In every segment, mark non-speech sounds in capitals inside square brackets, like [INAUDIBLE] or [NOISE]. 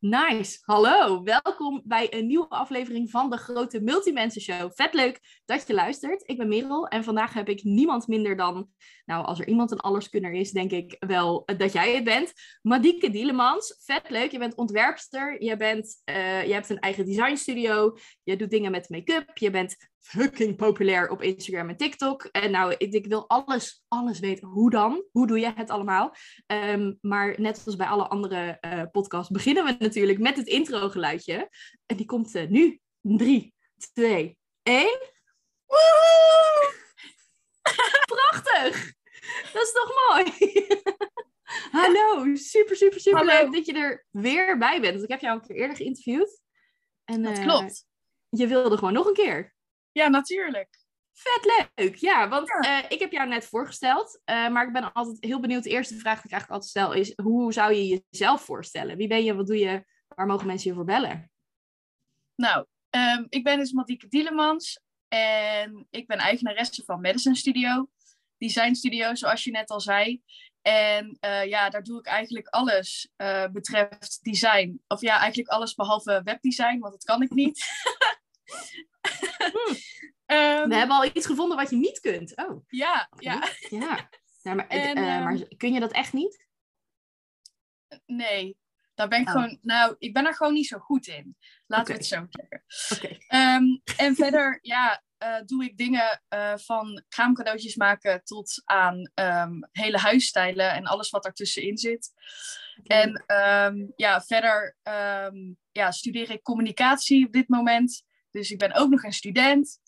Nice. Hallo, welkom bij een nieuwe aflevering van de Grote Multimensen Show. Vet leuk dat je luistert. Ik ben Merel en vandaag heb ik niemand minder dan, nou als er iemand een alleskunner is, denk ik wel dat jij het bent. Madieke Dielemans, vet leuk. Je bent ontwerpster, je, bent, uh, je hebt een eigen designstudio, je doet dingen met make-up, je bent fucking populair op Instagram en TikTok. En nou, ik, ik, wil alles, alles weten. Hoe dan? Hoe doe je het allemaal? Um, maar net als bij alle andere uh, podcasts beginnen we natuurlijk met het intro geluidje. En die komt uh, nu. 3, 2, 1. Prachtig! Dat is toch mooi? [LAUGHS] Hallo, super, super, super Hallo. leuk dat je er weer bij bent. Want ik heb jou een keer eerder geïnterviewd. En, dat uh, klopt. Je wilde gewoon nog een keer. Ja, natuurlijk. Vet leuk, ja, want ja. Uh, ik heb jou net voorgesteld, uh, maar ik ben altijd heel benieuwd. De eerste vraag die ik eigenlijk altijd stel is, hoe zou je jezelf voorstellen? Wie ben je, wat doe je, waar mogen mensen je voor bellen? Nou, um, ik ben dus Madieke Dielemans en ik ben eigenaresse van Medicine Studio, Design Studio, zoals je net al zei. En uh, ja, daar doe ik eigenlijk alles betreft design. Of ja, eigenlijk alles behalve webdesign, want dat kan ik niet. [LAUGHS] Hmm. Um, [LAUGHS] we hebben al iets gevonden wat je niet kunt. Oh. Ja, ja. ja. Maar, en, uh, maar, kun je dat echt niet? Nee, daar ben ik oh. gewoon. Nou, ik ben er gewoon niet zo goed in. Laten okay. we het zo zeggen. Okay. Um, en verder, [LAUGHS] ja, uh, doe ik dingen uh, van kraamcadeautjes maken tot aan um, hele huisstijlen en alles wat ertussenin zit. En um, ja, verder ja, studeer ik communicatie op dit moment. Dus ik ben ook nog een student.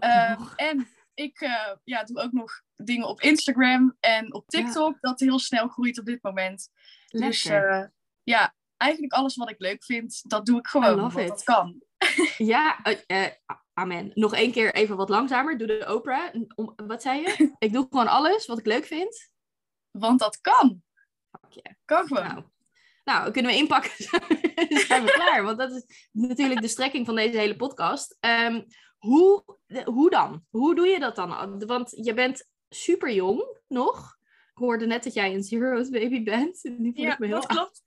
Uh, en ik uh, ja, doe ook nog dingen op Instagram en op TikTok, ja. dat heel snel groeit op dit moment. Lekker. Dus uh, ja, eigenlijk alles wat ik leuk vind, dat doe ik gewoon, want dat kan. [LAUGHS] ja, eh, amen. Nog één keer even wat langzamer. Doe de Oprah. Om, wat zei je? [LAUGHS] ik doe gewoon alles wat ik leuk vind. Want dat kan. Fuck yeah. Kan gewoon. Nou. Nou, kunnen we inpakken. [LAUGHS] zijn we klaar. Want dat is natuurlijk de strekking van deze hele podcast. Um, hoe, hoe dan? Hoe doe je dat dan? Want je bent super jong nog. Ik hoorde net dat jij een Zero's baby bent. Voel ja, ik me heel dat klopt.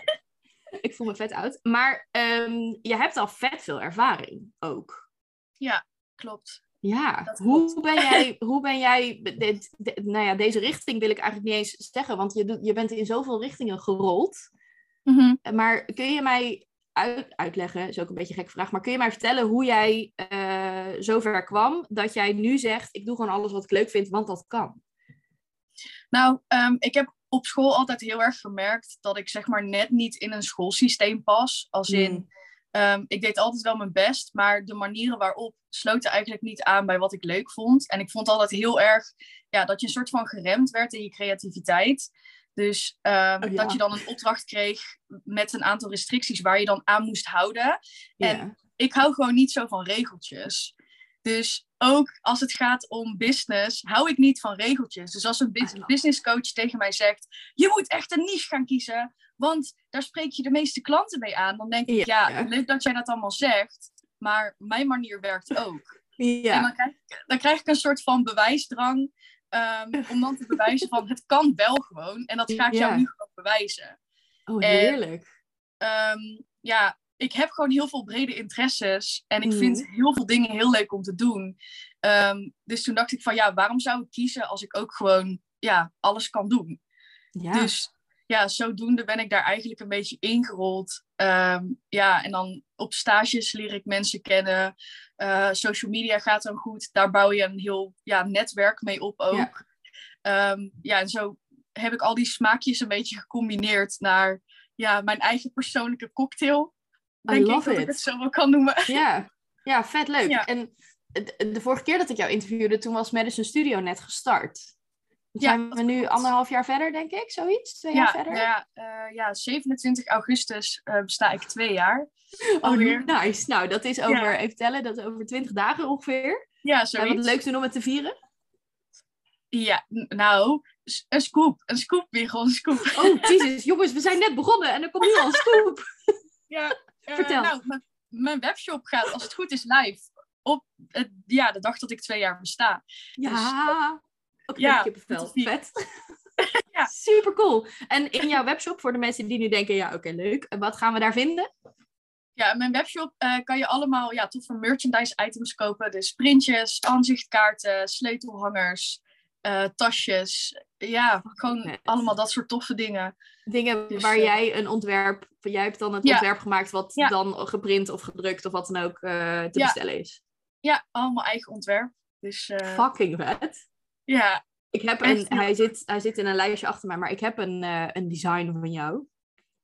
[LAUGHS] ik voel me vet oud. Maar um, je hebt al vet veel ervaring ook. Ja, klopt. Ja, [LAUGHS] hoe ben jij, hoe ben jij dit, dit, nou ja, deze richting wil ik eigenlijk niet eens zeggen, want je, je bent in zoveel richtingen gerold. Mm -hmm. Maar kun je mij uit, uitleggen, is ook een beetje een gekke vraag, maar kun je mij vertellen hoe jij uh, zover kwam dat jij nu zegt, ik doe gewoon alles wat ik leuk vind, want dat kan? Nou, um, ik heb op school altijd heel erg gemerkt dat ik zeg maar net niet in een schoolsysteem pas. Als in, mm. Um, ik deed altijd wel mijn best, maar de manieren waarop sloten eigenlijk niet aan bij wat ik leuk vond. En ik vond altijd heel erg ja, dat je een soort van geremd werd in je creativiteit. Dus um, oh, ja. dat je dan een opdracht kreeg met een aantal restricties waar je dan aan moest houden. En ik hou gewoon niet zo van regeltjes. Dus ook als het gaat om business, hou ik niet van regeltjes. Dus als een business coach tegen mij zegt: Je moet echt een niche gaan kiezen, want daar spreek je de meeste klanten mee aan. Dan denk ik: Ja, ja leuk dat jij dat allemaal zegt, maar mijn manier werkt ook. Ja. En dan krijg, ik, dan krijg ik een soort van bewijsdrang um, [LAUGHS] om dan te bewijzen van het kan wel gewoon. En dat ga ik jou nu gewoon bewijzen. Oh, heerlijk. En, um, ja, ik heb gewoon heel veel brede interesses. En ik mm. vind heel veel dingen heel leuk om te doen. Um, dus toen dacht ik van ja, waarom zou ik kiezen als ik ook gewoon ja, alles kan doen? Ja. Dus ja, zodoende ben ik daar eigenlijk een beetje ingerold. Um, ja, en dan op stages leer ik mensen kennen. Uh, social media gaat dan goed. Daar bouw je een heel ja, netwerk mee op ook. Ja. Um, ja, en zo heb ik al die smaakjes een beetje gecombineerd naar ja, mijn eigen persoonlijke cocktail. Denk I love ik dat it. ik het zo wel kan noemen. Ja, ja vet leuk. Ja. En de, de vorige keer dat ik jou interviewde, toen was Madison Studio net gestart. Zijn ja, we nu klopt. anderhalf jaar verder, denk ik? Zoiets? Twee ja, jaar verder? Ja, uh, ja 27 augustus uh, besta ik twee jaar. [LAUGHS] Oh, nice. Nou, dat is over, ja. even tellen, dat is over 20 dagen ongeveer. Ja, zoiets. En wat leuk doen om het te vieren? Ja, nou, een scoop. Een scoop, gewoon een scoop. [LAUGHS] Oh, jezus. Jongens, we zijn net begonnen en er komt nu al een [LAUGHS] scoop. ja, uh, Vertel. Nou, mijn webshop gaat, als het goed is, live. Op uh, ja, de dag dat ik twee jaar besta. Ja. Dus, Ook ja, kippenvel. Vet. [LAUGHS] ja. Super cool. En in jouw webshop, voor de mensen die nu denken, ja, oké, leuk. Wat gaan we daar vinden? Ja, in mijn webshop uh, kan je allemaal ja, toffe merchandise items kopen. Dus printjes, aanzichtkaarten, sleutelhangers, uh, tasjes. Ja, gewoon allemaal dat soort toffe dingen. Dingen dus, waar uh, jij een ontwerp, jij hebt dan het ja. ontwerp gemaakt wat ja. dan geprint of gedrukt of wat dan ook te bestellen is. Ja, allemaal eigen ontwerp. Dus, Fucking vet. Ja. Ik heb een, hij, zit, hij zit in een lijstje achter mij, maar ik heb een, een design van jou.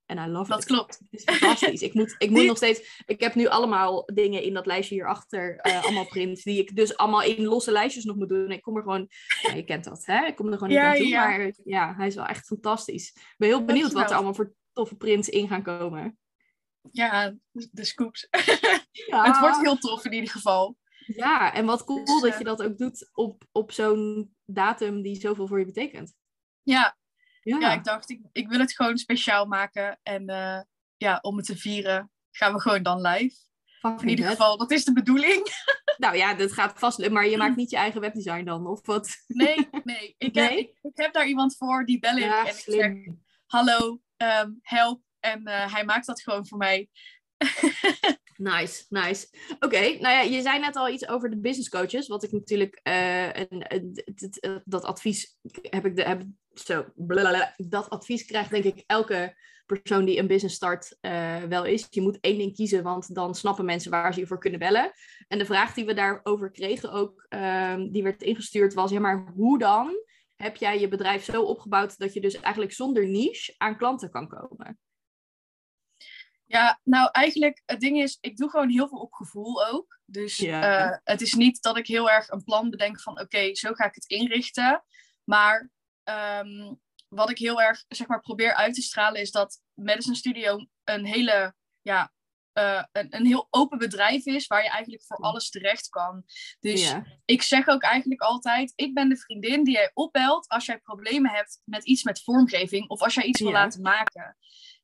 En I love dat it. klopt. Het is fantastisch. ik moet, ik moet [LAUGHS] nog steeds... Ik heb nu allemaal dingen in dat lijstje hierachter. Uh, allemaal prints. Die ik dus allemaal in losse lijstjes nog moet doen. Ik kom er gewoon... Ja, je kent dat, hè? Ik kom er gewoon niet ja, aan toe. Ja. Maar ja, hij is wel echt fantastisch. Ik ben heel benieuwd wat er allemaal voor toffe prints in gaan komen. Ja, de scoops. Ja. [LAUGHS] het wordt heel tof in ieder geval. Ja, en wat cool dus, dat je dat ook doet op, op zo'n datum die zoveel voor je betekent. Ja, ja. ja, ik dacht, ik, ik wil het gewoon speciaal maken. En uh, ja, om het te vieren gaan we gewoon dan live. Fucking in ieder geval, dat is de bedoeling. [LAUGHS] Nou ja, dat gaat vast. Maar je maakt niet je eigen webdesign dan, of wat? Nee, [LAUGHS] nee. Ik, nee? Heb, ik, ik, heb daar iemand voor, die bel ik. Ja, en ik slim. zeg, hallo, um, help. En uh, hij maakt dat gewoon voor mij. [LAUGHS] Nice, nice. Oké, nou ja, je zei net al iets over de business coaches, wat ik natuurlijk, een, een, dat advies heb ik, de, heb, zo, dat advies krijgt denk ik elke persoon die een business start uh, wel is. Je moet één ding kiezen, want dan snappen mensen waar ze je voor kunnen bellen. En de vraag die we daarover kregen ook, uh, die werd ingestuurd, was, ja maar hoe dan heb jij je bedrijf zo opgebouwd dat je dus eigenlijk zonder niche aan klanten kan komen? Ja, nou eigenlijk, het ding is, ik doe gewoon heel veel op gevoel ook. Dus ja. uh, het is niet dat ik heel erg een plan bedenk van, oké, okay, zo ga ik het inrichten. Maar um, wat ik heel erg, zeg maar, probeer uit te stralen is dat Madison Studio een hele, ja, uh, een, een heel open bedrijf is waar je eigenlijk voor alles terecht kan. Dus ja. ik zeg ook eigenlijk altijd, ik ben de vriendin die jij opbelt als jij problemen hebt met iets met vormgeving of als jij iets wil laten maken.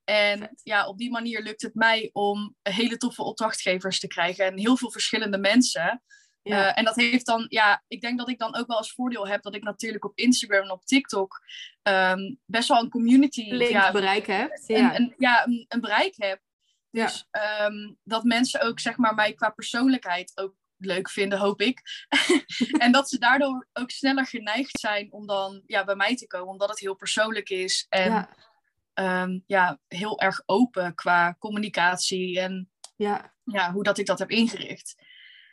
En ja, op die manier lukt het mij om hele toffe opdrachtgevers te krijgen en heel veel verschillende mensen. Ja. Uh, en dat heeft dan, ja, ik denk dat ik dan ook wel als voordeel heb dat ik natuurlijk op Instagram en op TikTok um, best wel een community Link ja, bereik heb. Ja, een, een, ja, een, een, bereik heb. Dus ja. um, dat mensen ook zeg maar mij qua persoonlijkheid ook leuk vinden, hoop ik. [LAUGHS] en dat ze daardoor ook sneller geneigd zijn om dan ja, bij mij te komen, omdat het heel persoonlijk is. En ja um, ja, heel erg open qua communicatie en ja. Ja, hoe dat ik dat heb ingericht.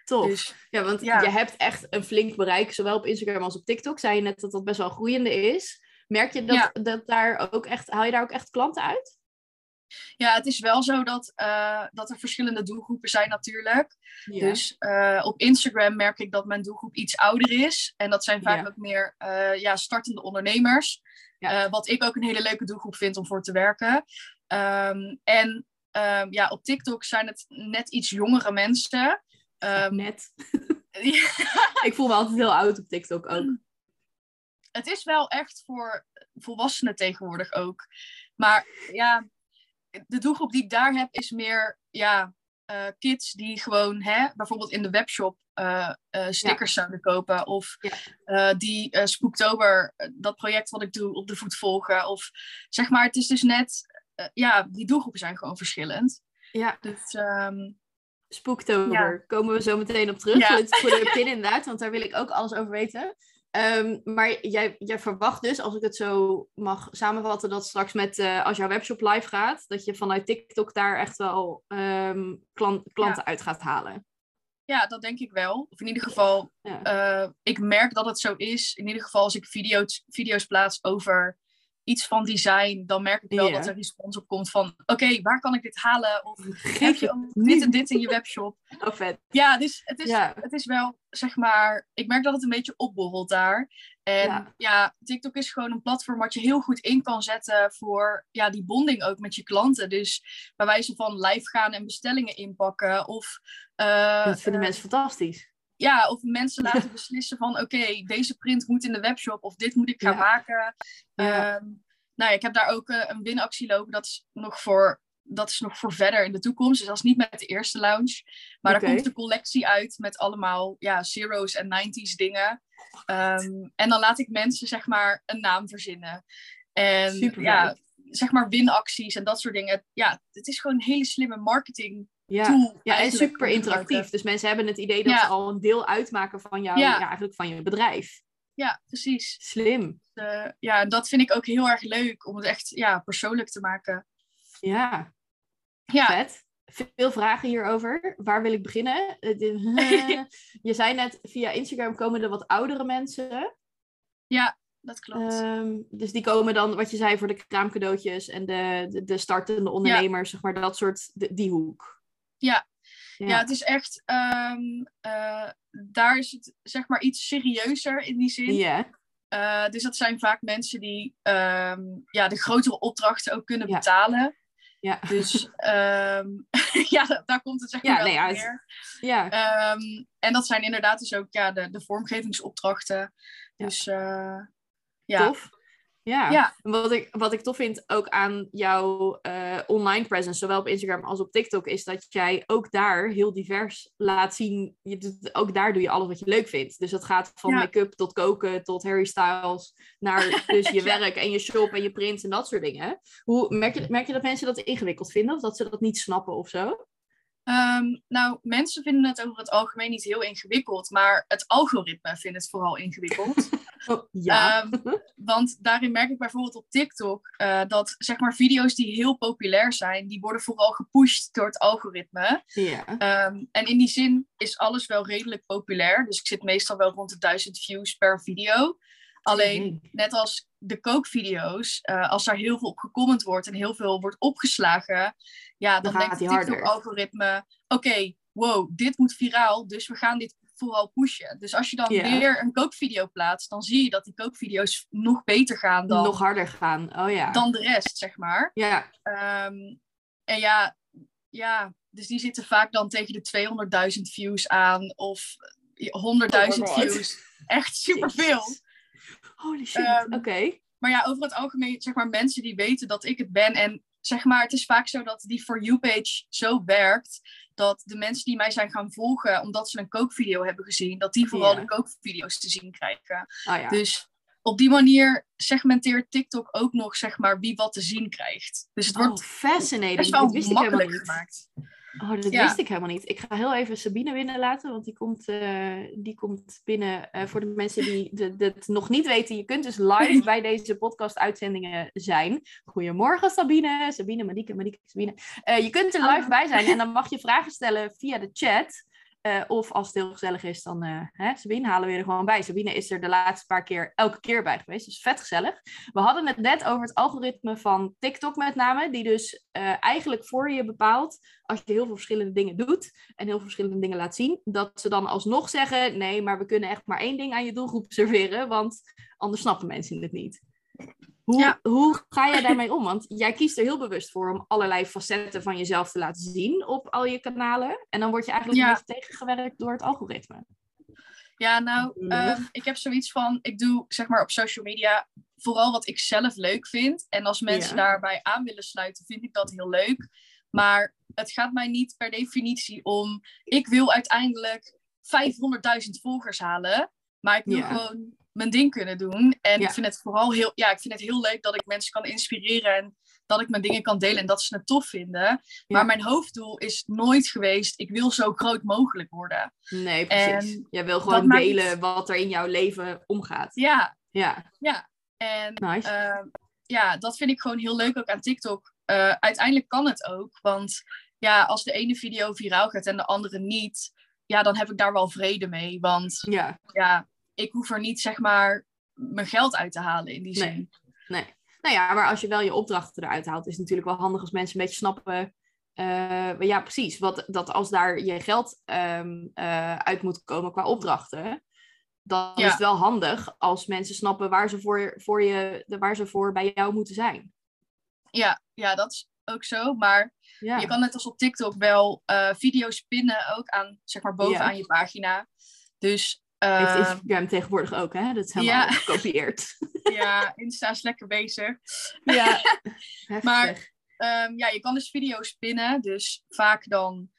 Tof. Dus, ja, want ja. je hebt echt een flink bereik, zowel op Instagram als op TikTok. Zei je net dat dat best wel groeiende is. Merk je dat, ja. dat daar ook echt, haal je daar ook echt klanten uit? Ja, het is wel zo dat, uh, dat er verschillende doelgroepen zijn natuurlijk. Ja. Dus uh, op Instagram merk ik dat mijn doelgroep iets ouder is. En dat zijn vaak ja. ook meer uh, ja, startende ondernemers. Ja. wat ik ook een hele leuke doelgroep vind om voor te werken. Um, en um, ja, op TikTok zijn het net iets jongere mensen. Um, [LAUGHS] net. [LAUGHS] ik voel me altijd heel oud op TikTok ook. Het is wel echt voor volwassenen tegenwoordig ook. Maar ja, de doelgroep die ik daar heb is meer ja, uh, kids die gewoon hè, bijvoorbeeld in de webshop uh, uh, stickers ja. zouden kopen. Of ja. die Spooktober, dat project wat ik doe, op de voet volgen. Of zeg maar, het is dus net, ja, die doelgroepen zijn gewoon verschillend. Ja. Dus, um, Spooktober, ja. komen we zo meteen op terug. Ja. Voor de [LAUGHS] pin inderdaad, want daar wil ik ook alles over weten. Um, maar jij, jij verwacht dus, als ik het zo mag samenvatten, dat straks met uh, als jouw webshop live gaat, dat je vanuit TikTok daar echt wel um, klant, klanten ja. uit gaat halen. Ja, dat denk ik wel. Of in ieder geval, ja. uh, ik merk dat het zo is. In ieder geval als ik video's, video's plaats over iets van design, dan merk ik wel dat er respons op komt van, oké, okay, waar kan ik dit halen? Of [LAUGHS] heb je ook dit en dit in je webshop? [LAUGHS] Oh, vet. Ja, dus het is, het is wel, zeg maar, ik merk dat het een beetje opborrelt daar. En ja. ja. TikTok is gewoon een platform wat je heel goed in kan zetten voor ja, die bonding ook met je klanten. Dus bij wijze van live gaan en bestellingen inpakken. Of, uh, dat vinden uh, mensen fantastisch ja, of mensen laten beslissen van oké, okay, deze print moet in de webshop of dit moet ik gaan ja. maken. Ja. Um, nou, ik heb daar ook uh, een winactie lopen. Dat is nog voor dat is nog voor verder in de toekomst. Dus dat is niet met de eerste launch. Maar okay. daar komt een collectie uit met allemaal ja, zeros en 90s dingen. Ehm, en dan laat ik mensen zeg maar een naam verzinnen. En Superleuk. ja, zeg maar winacties en dat soort dingen. Ja, het is gewoon een hele slimme marketing Ja, ja en super interactief. Dus mensen hebben het idee dat Ja. ze al een deel uitmaken van jou, Ja. ja. eigenlijk van je bedrijf. Ja, precies. Slim. Eh, ja, dat vind ik ook heel erg leuk om het echt ja, persoonlijk te maken. Ja, Ja, vet. Veel vragen hierover. Waar wil ik beginnen? [LAUGHS] [LAUGHS] Je zei net, via Instagram komen er wat oudere mensen. ja dat klopt. Ehm, dus die komen dan, wat je zei, voor de kraamcadeautjes en de, de, de startende ondernemers, zeg maar, dat soort, de- die hoek. Ja. Ja. Ja, het is echt, ehm, eh, daar is het zeg maar iets serieuzer in die zin. Ja. Eh, dus dat zijn vaak mensen die ehm, ja, de grotere opdrachten ook kunnen Ja. betalen. Ja. Dus [LAUGHS] ehm, [LAUGHS] ja, da- daar komt het zeg maar Ja, wel nee, ja, en dat zijn inderdaad dus ook ja, de, de vormgevingsopdrachten. Ja. Dus eh, ja. Tof. Ja. Ja. En Wat, ik, wat ik tof vind ook aan jouw eh, online presence, zowel op Instagram als op TikTok, is dat jij ook daar heel divers laat zien. Je doet, ook daar doe je alles wat je leuk vindt. Dus dat gaat van Ja. make-up tot koken tot Harry Styles, naar [LAUGHS] dus je Ja. werk en je shop en je print en dat soort dingen. Hoe, merk, je, merk je dat mensen dat ingewikkeld vinden of dat ze dat niet snappen of zo? Ehm, nou, mensen vinden het over het algemeen niet heel ingewikkeld, maar het algoritme vindt het vooral ingewikkeld. [LAUGHS] Oh, ja. Ehm, want daarin merk ik bijvoorbeeld op TikTok eh, dat zeg maar video's die heel populair zijn, die worden vooral gepusht door het algoritme. ja. Ehm, en in die zin is alles wel redelijk populair. Dus ik zit meestal wel rond de 1000 views per video. Alleen, net als de kookvideo's, eh, als daar heel veel op gecomment wordt en heel veel wordt opgeslagen, ja, dan, denkt die het. TikTok-algoritme, oké, wow, dit moet viraal, dus we gaan dit vooral pushen. Dus als je dan Ja. weer een kookvideo plaatst, dan zie je dat die kookvideo's nog beter gaan dan, Nog harder gaan. Oh ja. dan de rest, zeg maar. Ja. Ehm, en ja, ja, dus die zitten vaak dan tegen de 200.000 views aan of 100.000 Oh my God. views. Echt [LAUGHS] superveel. Holy shit. Ehm, Oké. Maar ja, over het algemeen, zeg maar, mensen die weten dat ik het ben. En zeg maar, het is vaak zo dat die For You-page zo werkt. Dat de mensen die mij zijn gaan volgen, omdat ze een kookvideo hebben gezien, dat die vooral de kookvideo's te zien krijgen. Oh ja. Dus op die manier segmenteert TikTok ook nog, zeg maar, wie wat te zien zien Dus het Oh, wordt fascinating. best wel makkelijk niet. gemaakt. Oh, dat Ja. wist ik helemaal niet. Ik ga heel even Sabine binnenlaten, want die komt, eh, die komt binnen. eh, voor de mensen die het nog niet weten, je kunt dus live [LAUGHS] bij deze podcast-uitzendingen zijn. Goedemorgen Sabine, Sabine, Marieke, Marieke, Sabine. Eh, je kunt er live bij zijn en dan [LAUGHS] mag je vragen stellen via de chat. Eh, of als het heel gezellig is, dan eh, hè, Sabine halen we er gewoon bij. Sabine is er de laatste paar keer elke keer bij geweest. Dus vet gezellig. We hadden het net over het algoritme van TikTok met name. Die dus eh, eigenlijk voor je bepaalt, als je heel veel verschillende dingen doet en heel veel verschillende dingen laat zien, dat ze dan alsnog zeggen, nee, maar we kunnen echt maar één ding aan je doelgroep [LAUGHS] serveren, want anders snappen mensen het niet. Hoe, Ja. hoe [LAUGHS] ga jij daarmee om? Want jij kiest er heel bewust voor om allerlei facetten van jezelf te laten zien op al je kanalen. En dan word je eigenlijk Ja. een beetje tegengewerkt door het algoritme. Ja, nou, Lullig. ehm, ik heb zoiets van, ik doe zeg maar op social media vooral wat ik zelf leuk vind. En als mensen Ja. daarbij aan willen sluiten, vind ik dat heel leuk. Maar het gaat mij niet per definitie om, ik wil uiteindelijk 500.000 volgers halen. Maar ik wil Ja. gewoon mijn ding kunnen doen. En Ja. ik vind het vooral heel, ja, ik vind het heel leuk dat ik mensen kan inspireren en dat ik mijn dingen kan delen en dat ze het tof vinden. Ja. Maar mijn hoofddoel is nooit geweest, ik wil zo groot mogelijk worden. Nee, precies. En jij wil gewoon delen wat er in jouw leven omgaat. Ja, Ja, Ja, en nice. ehm, ja, dat vind ik gewoon heel leuk ook aan TikTok. Eh, uiteindelijk kan het ook, want ja, als de ene video viraal gaat en de andere niet, ja, dan heb ik daar wel vrede mee. Want ja, ja, ik hoef er niet zeg maar mijn geld uit te halen in die Nee. zin. nee. Nou ja, maar als je wel je opdrachten eruit haalt, is het natuurlijk wel handig als mensen een beetje snappen. eh, ja, precies. Wat, dat als daar je geld ehm, eh, uit moet komen qua opdrachten, dan Ja. is het wel handig als mensen snappen waar ze voor, voor, je, de- waar ze voor bij jou moeten zijn. Ja, ja, dat is ook zo. Maar Ja, je kan net als op TikTok wel eh, video's pinnen ook aan, zeg maar, bovenaan Ja. je pagina. Dus heeft eh, Instagram tegenwoordig ook, hè? Dat is helemaal ja. gekopieerd. [LAUGHS] ja, Insta is lekker bezig. ja, [LAUGHS] Maar-. Ehm, ja, je kan dus video's pinnen. Dus vaak dan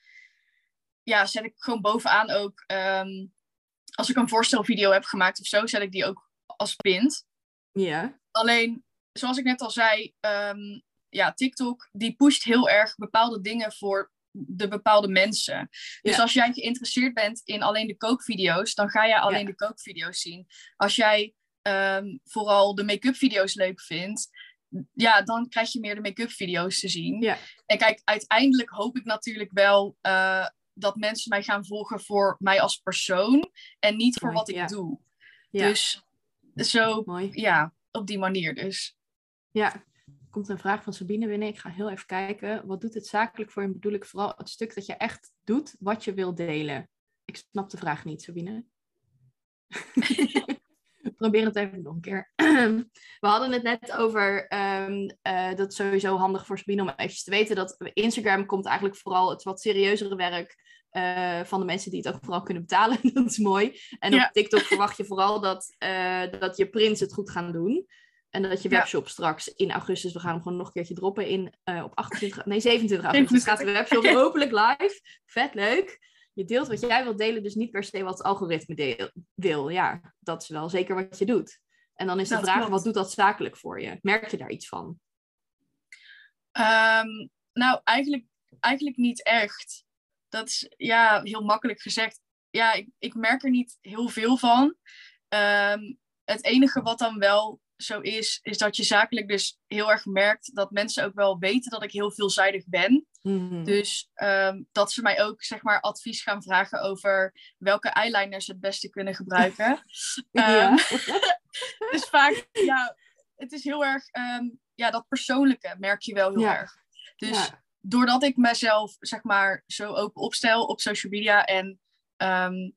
ja, zet ik gewoon bovenaan ook. ehm, als ik een voorstelvideo heb gemaakt of zo, zet ik die ook als pint. Ja. Alleen, zoals ik net al zei, ehm, ja, TikTok die pusht heel erg bepaalde dingen voor de bepaalde mensen. Dus Ja. als jij geïnteresseerd bent in alleen de kookvideo's, dan ga jij alleen Ja. de kookvideo's zien. Als jij ehm, vooral de make-up video's leuk vindt, ja, dan krijg je meer de make-up video's te zien. Ja. En kijk, uiteindelijk hoop ik natuurlijk wel eh, dat mensen mij gaan volgen voor mij als persoon en niet voor Mooi, wat ik doe. Ja. Dus zo, Mooi. ja, op die manier dus. Ja, komt een vraag van Sabine binnen. Ik ga heel even kijken. Wat doet het zakelijk voor je? Bedoel ik vooral het stuk dat je echt doet wat je wil delen. Ik snap de vraag niet, Sabine. [LAUGHS] [LAUGHS] Probeer het even nog een keer. [CLEARS THROAT] We hadden het net over ehm, eh, dat is sowieso handig voor Sabine om eventjes te weten dat Instagram komt eigenlijk vooral het wat serieuzere werk eh, van de mensen die het ook vooral kunnen betalen. [LAUGHS] dat is mooi. En Ja. op TikTok verwacht je vooral dat, eh, dat je prints het goed gaan doen. En dat je Ja. webshop straks in augustus, we gaan hem gewoon nog een keertje droppen in eh, op 28, nee 27 augustus gaat de webshop [LAUGHS] hopelijk live. Vet leuk. Je deelt wat jij wilt delen, dus niet per se wat het algoritme deel- wil. Ja, dat is wel zeker wat je doet. En dan is de vraag, klopt. wat doet dat zakelijk voor je? Merk je daar iets van? Ehm, nou, eigenlijk, eigenlijk niet echt. Dat is ja, heel makkelijk gezegd. Ja, ik, ik merk er niet heel veel van. Ehm, het enige wat dan wel zo is, is dat je zakelijk dus heel erg merkt dat mensen ook wel weten dat ik heel veelzijdig ben. Mhm. Dus ehm, dat ze mij ook zeg maar advies gaan vragen over welke eyeliners ze het beste kunnen gebruiken. [LAUGHS] ja. Ehm, [LAUGHS] dus vaak, ja, het is heel erg, ehm, ja, dat persoonlijke merk je wel heel Ja. erg. Dus Ja. doordat ik mezelf, zeg maar, zo open opstel op social media en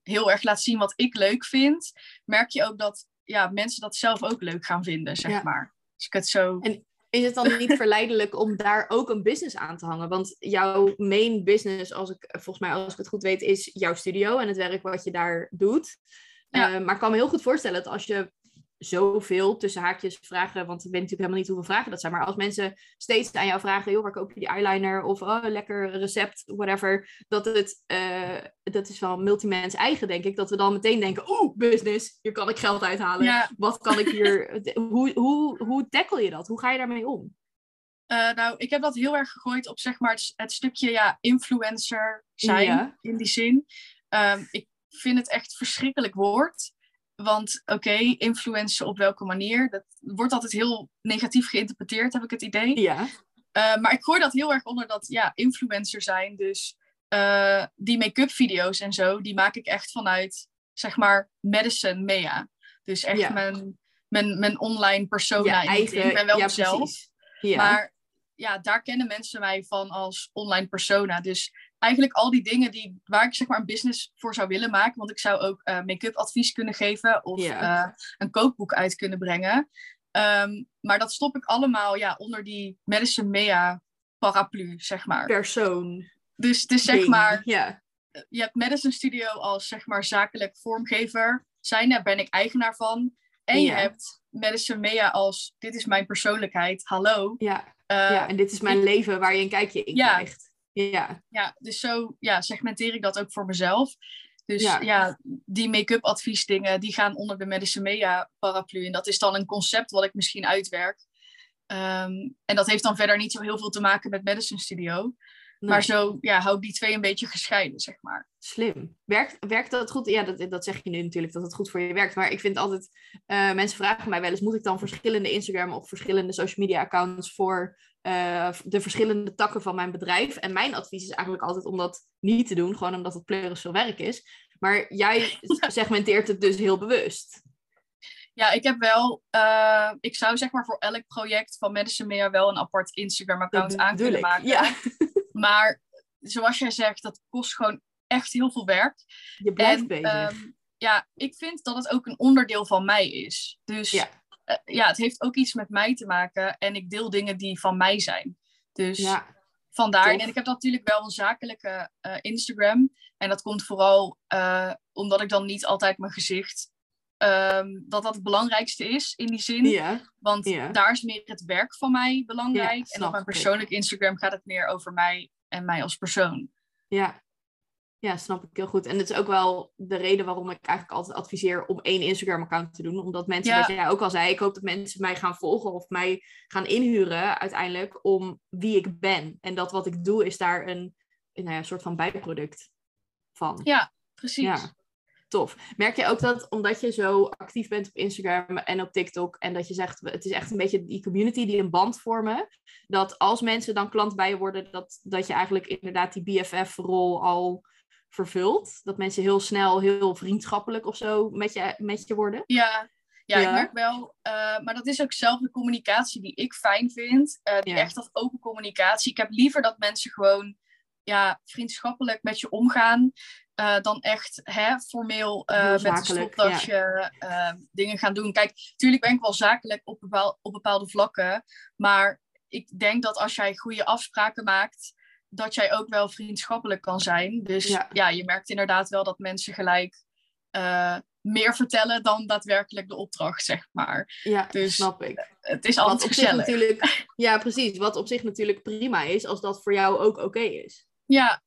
heel erg laat zien wat ik leuk vind, merk je ook dat ja, mensen dat zelf ook leuk gaan vinden, zeg Ja. maar. Als ik het zo... En is het dan niet verleidelijk om daar ook een business aan te hangen? Want jouw main business, als ik, volgens mij als ik het goed weet, is jouw studio en het werk wat je daar doet. Ja. Eh, maar ik kan me heel goed voorstellen dat als je zoveel tussen haakjes vragen, want ik weet natuurlijk helemaal niet hoeveel vragen dat zijn, maar als mensen steeds aan jou vragen, joh, waar koop je die eyeliner? Of oh, lekker recept, whatever, dat het, eh, dat is wel multimens eigen, denk ik, dat we dan meteen denken, oeh, business, hier kan ik geld uithalen. Ja, Wat kan ik hier, [LAUGHS] hoe, hoe, hoe tackle je dat? Hoe ga je daarmee om? eh, nou, ik heb dat heel erg gegooid op zeg maar het, het stukje ja, influencer zijn, Ja. in die zin. Ehm, ik vind het echt een verschrikkelijk woord. Want oké, influencer op welke manier? Dat wordt altijd heel negatief geïnterpreteerd, heb ik het idee. Ja, Uh, maar ik gooi dat heel erg onder dat ja, influencer zijn. Dus uh, die make-up video's en zo, die maak ik echt vanuit, zeg maar, Madison Mea. Dus echt Ja. mijn, mijn, mijn online persona. zin. eigen, ik ben wel ja, mezelf. precies. Ja. Maar ja, daar kennen mensen mij van als online persona. Dus eigenlijk al die dingen die, waar ik zeg maar een business voor zou willen maken. Want ik zou ook uh, make-up advies kunnen geven of uh, een kookboek uit kunnen brengen. Um, maar dat stop ik allemaal ja, onder die Madison Mea paraplu, zeg maar. Persoon. Dus het is zeg maar, Ja. je hebt Madison Studio als zeg maar zakelijk vormgever. Zijn daar ben ik eigenaar van. En je hebt Madison Mea als, dit is mijn persoonlijkheid, hallo. Ja. Uh, ja, en dit is mijn ik- leven waar je een kijkje in Ja. krijgt. Ja. ja, dus zo ja, segmenteer ik dat ook voor mezelf. Dus Ja. ja, die make-up adviesdingen, die gaan onder de Medische Media paraplu. En dat is dan een concept wat ik misschien uitwerk. Ehm, en dat heeft dan verder niet zo heel veel te maken met Medicine Studio. Nee. Maar zo ja, hou ik die twee een beetje gescheiden, zeg maar. Slim. Werkt, werkt dat goed? Ja, dat, dat zeg je nu natuurlijk, dat het goed voor je werkt. Maar ik vind altijd, eh, mensen vragen mij wel eens, moet ik dan verschillende Instagram of verschillende social media accounts voor eh, de verschillende takken van mijn bedrijf? En mijn advies is eigenlijk altijd om dat niet te doen, gewoon omdat het pleuris veel werk is. Maar jij [LAUGHS] segmenteert het dus heel bewust. Ja, ik heb wel, uh, ik zou zeg maar voor elk project van Medicine Media wel een apart Instagram-account aan kunnen maken. Ja. [LAUGHS] Maar zoals jij zegt, dat kost gewoon echt heel veel werk. Je blijft en, bezig. Um, ja, ik vind dat het ook een onderdeel van mij is. Dus Ja. uh, ja, het heeft ook iets met mij te maken. En ik deel dingen die van mij zijn. Dus ja. vandaar. Tof. En ik heb natuurlijk wel een zakelijke uh, Instagram. En dat komt vooral uh, omdat ik dan niet altijd mijn gezicht. Um, dat dat het belangrijkste is in die zin. Want daar is meer het werk van mij belangrijk. En op mijn ik. persoonlijk Instagram gaat het meer over mij en mij als persoon. Ja. Ja, snap ik heel goed. En het is ook wel de reden waarom ik eigenlijk altijd adviseer om één Instagram-account te doen. Omdat mensen, Ja. wat jij ook al zei, ik hoop dat mensen mij gaan volgen of mij gaan inhuren uiteindelijk om wie ik ben. En dat wat ik doe is daar een, nou ja, soort van bijproduct van. Ja, precies. Ja, tof. Merk je ook dat omdat je zo actief bent op Instagram en op TikTok en dat je zegt, het is echt een beetje die community die een band vormen, dat als mensen dan klant bij je worden, dat, dat je eigenlijk inderdaad die BFF-rol al vervult? Dat mensen heel snel heel vriendschappelijk of zo met je, met je worden? Ja, ja, ik merk wel. eh, maar dat is ook zelf de communicatie die ik fijn vind. eh, die Ja. echt dat open communicatie. Ik heb liever dat mensen gewoon ja, vriendschappelijk met je omgaan. Eh, dan echt hè, formeel eh, met een zakelijk, stopdasje eh, dingen gaan doen. Kijk, natuurlijk ben ik wel zakelijk op, bepaal, op bepaalde vlakken. Maar ik denk dat als jij goede afspraken maakt, dat jij ook wel vriendschappelijk kan zijn. Dus Ja. ja, je merkt inderdaad wel dat mensen gelijk meer vertellen dan daadwerkelijk de opdracht, zeg maar. Ja, Dus snap ik. Het is Wat altijd zich gezellig. natuurlijk, [LAUGHS] ja, precies. Wat op zich natuurlijk prima is, als dat voor jou ook oké is. Ja.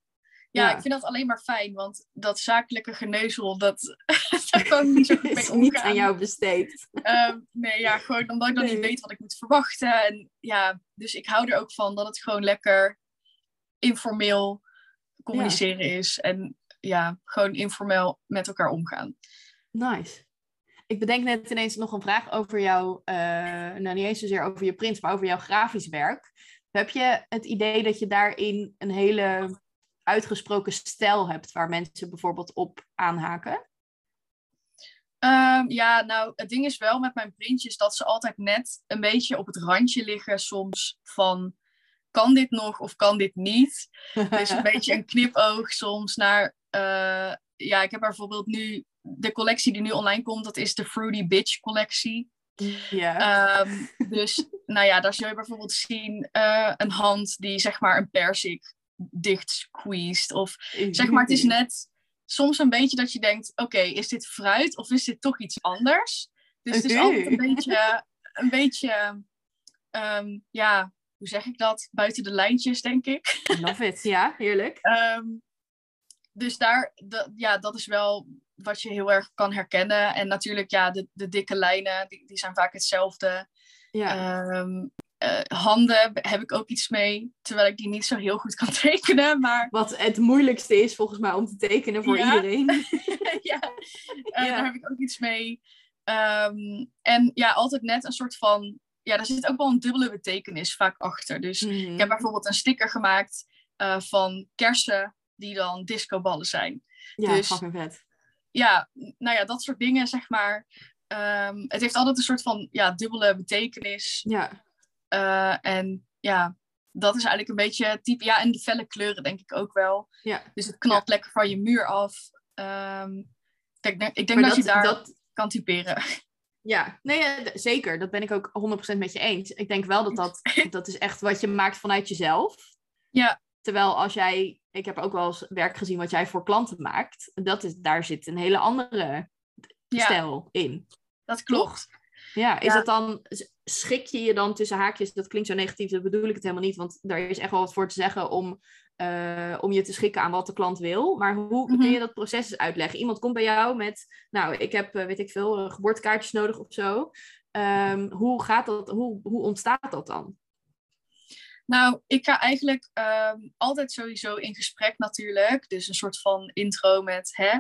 Ja, Ja. ik vind dat alleen maar fijn, want dat zakelijke geneuzel, dat, [LAUGHS] daar kan ik niet zo [LAUGHS] goed mee is omgaan. niet aan jou besteed. Ehm, nee, ja, gewoon omdat ik dan Nee. niet weet wat ik moet verwachten. En ja, dus ik hou er ook van dat het gewoon lekker informeel communiceren is. En ja, gewoon informeel met elkaar omgaan. Nice. Ik bedenk net ineens nog een vraag over jou, eh, nou niet eens zozeer over je print, maar over jouw grafisch werk. Heb je het idee dat je daarin een hele uitgesproken stijl hebt waar mensen bijvoorbeeld op aanhaken? Ehm, ja, nou, het ding is wel met mijn printjes dat ze altijd net een beetje op het randje liggen soms van kan dit nog of kan dit niet? Dus een [LAUGHS] beetje een knipoog soms naar, eh, ja, ik heb bijvoorbeeld nu, de collectie die nu online komt, dat is de Fruity Bitch collectie. ja. Ehm, dus, nou ja, daar zul je bijvoorbeeld zien eh, een hand die zeg maar een persik dicht squeezed. Of zeg maar, het is net soms een beetje dat je denkt, oké, is dit fruit of is dit toch iets anders? Dus het is altijd een beetje, een beetje, ehm, ja, hoe zeg ik dat? Buiten de lijntjes, denk ik. Love it, ja, heerlijk. [LAUGHS] Ehm, dus daar, ja, dat is wel wat je heel erg kan herkennen. En natuurlijk, ja, de, de dikke lijnen, die, die zijn vaak hetzelfde. Ja. Ehm, eh, handen heb ik ook iets mee, terwijl ik die niet zo heel goed kan [LAUGHS] tekenen. Maar Wat het moeilijkste is volgens mij om te tekenen voor Ja. iedereen. [LAUGHS] ja, eh, Ja. daar heb ik ook iets mee. Ehm, en ja, altijd net een soort van. Ja, daar zit ook wel een dubbele betekenis vaak achter. Dus Mhm. ik heb bijvoorbeeld een sticker gemaakt eh, van kersen die dan discoballen zijn. Ja, dus- fucking vet. Ja, nou ja, dat soort dingen, zeg maar. Ehm, het heeft altijd een soort van ja, dubbele betekenis. Ja, Eh, en ja, dat is eigenlijk een beetje type. Ja, en de felle kleuren denk ik ook wel. ja. Dus het knalt lekker van je muur af. Ehm, ik denk, ik denk Maar dat, je daar dat, kan typeren. Ja, nee, zeker. Dat ben ik ook 100% met je eens. Ik denk wel dat dat, [LAUGHS] dat is echt wat je maakt vanuit jezelf. Ja. Terwijl als jij, ik heb ook wel eens werk gezien wat jij voor klanten maakt. Dat is, daar zit een hele andere Ja, stijl in. dat klopt. Ja, is Ja. het dan, schik je je dan tussen haakjes, dat klinkt zo negatief, dat bedoel ik het helemaal niet, want daar is echt wel wat voor te zeggen om, eh, om je te schikken aan wat de klant wil. Maar hoe Mhm. kun je dat proces eens uitleggen? Iemand komt bij jou met, nou, ik heb, eh, weet ik veel, eh, geboortekaartjes nodig of zo. Ehm, hoe gaat dat, hoe, hoe ontstaat dat dan? Nou, ik ga eigenlijk ehm, altijd sowieso in gesprek natuurlijk. Dus een soort van intro met, hè,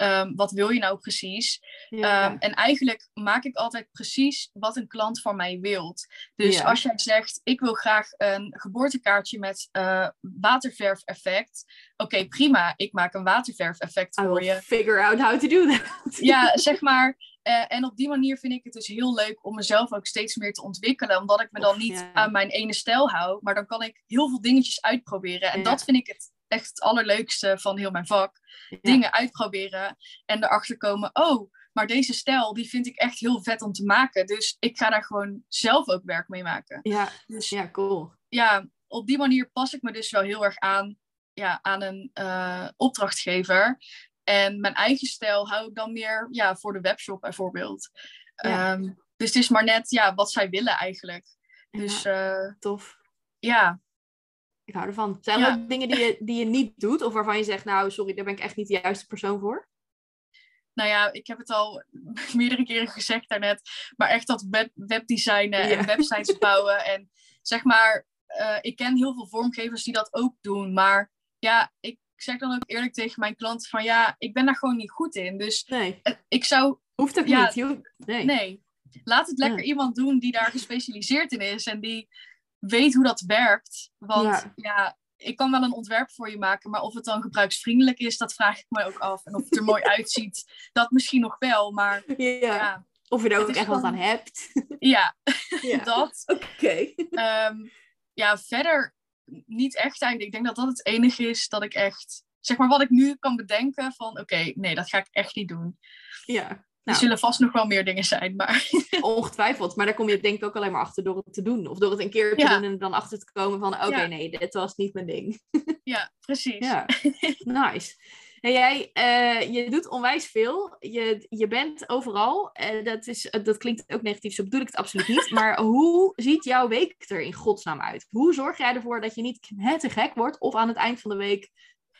ehm, wat wil je nou precies? Ehm, en eigenlijk maak ik altijd precies wat een klant van mij wilt. Dus Ja. als jij zegt, ik wil graag een geboortekaartje met eh waterverf-effect. Oké, prima, ik maak een waterverf-effect voor je. figure out how to do that. Ja, [LAUGHS] zeg maar. eh, en op die manier vind ik het dus heel leuk om mezelf ook steeds meer te ontwikkelen. Omdat ik me dan Of, niet ja. aan mijn ene stijl hou. Maar dan kan ik heel veel dingetjes uitproberen. En dat vind ik het echt het allerleukste van heel mijn vak. Ja. Dingen uitproberen en erachter komen. Oh, maar deze stijl die vind ik echt heel vet om te maken. Dus ik ga daar gewoon zelf ook werk mee maken. Ja, Dus ja, cool. ja, op die manier pas ik me dus wel heel erg aan, ja, aan een eh, opdrachtgever. En mijn eigen stijl hou ik dan meer ja, voor de webshop bijvoorbeeld. Ja. Ehm, dus het is maar net ja, wat zij willen eigenlijk. Dus ja, ja, tof. ja Ik hou ervan. Zijn er ook dingen die je, die je niet doet? Of waarvan je zegt, nou, sorry, daar ben ik echt niet de juiste persoon voor? Nou ja, ik heb het al [LAUGHS] meerdere keren gezegd daarnet. Maar echt dat web, webdesignen en websites [LAUGHS] bouwen. En zeg maar, uh, ik ken heel veel vormgevers die dat ook doen. Maar ja, ik zeg dan ook eerlijk tegen mijn klanten van ja, ik ben daar gewoon niet goed in. Dus nee. ik zou... Hoeft ja, niet. Nee. nee. Laat het lekker iemand doen die daar gespecialiseerd in is. En die weet hoe dat werkt. Want ja. ik kan wel een ontwerp voor je maken, maar of het dan gebruiksvriendelijk is, dat vraag ik me ook af. En of het er mooi [LAUGHS] uitziet, dat misschien nog wel. Maar ja. Of je er ook echt wat aan hebt. [LAUGHS] Ja, dat. Oké. Ehm, ja, verder niet echt eigenlijk. Ik denk dat dat het enige is dat ik echt, zeg maar wat ik nu kan bedenken van, oké, nee, dat ga ik echt niet doen. Ja. Er nou. zullen vast nog wel meer dingen zijn, maar... [LAUGHS] Ongetwijfeld, maar daar kom je denk ik ook alleen maar achter door het te doen. Of door het een keer te doen en dan achter te komen van... oké, nee, dit was niet mijn ding. [LAUGHS] ja, precies. Ja, [LAUGHS] nice. En jij, uh, je doet onwijs veel. Je, je bent overal. Uh, dat, is, dat klinkt ook negatief, zo bedoel ik het absoluut niet. Maar hoe ziet jouw week er in godsnaam uit? Hoe zorg jij ervoor dat je niet te gek wordt... of aan het eind van de week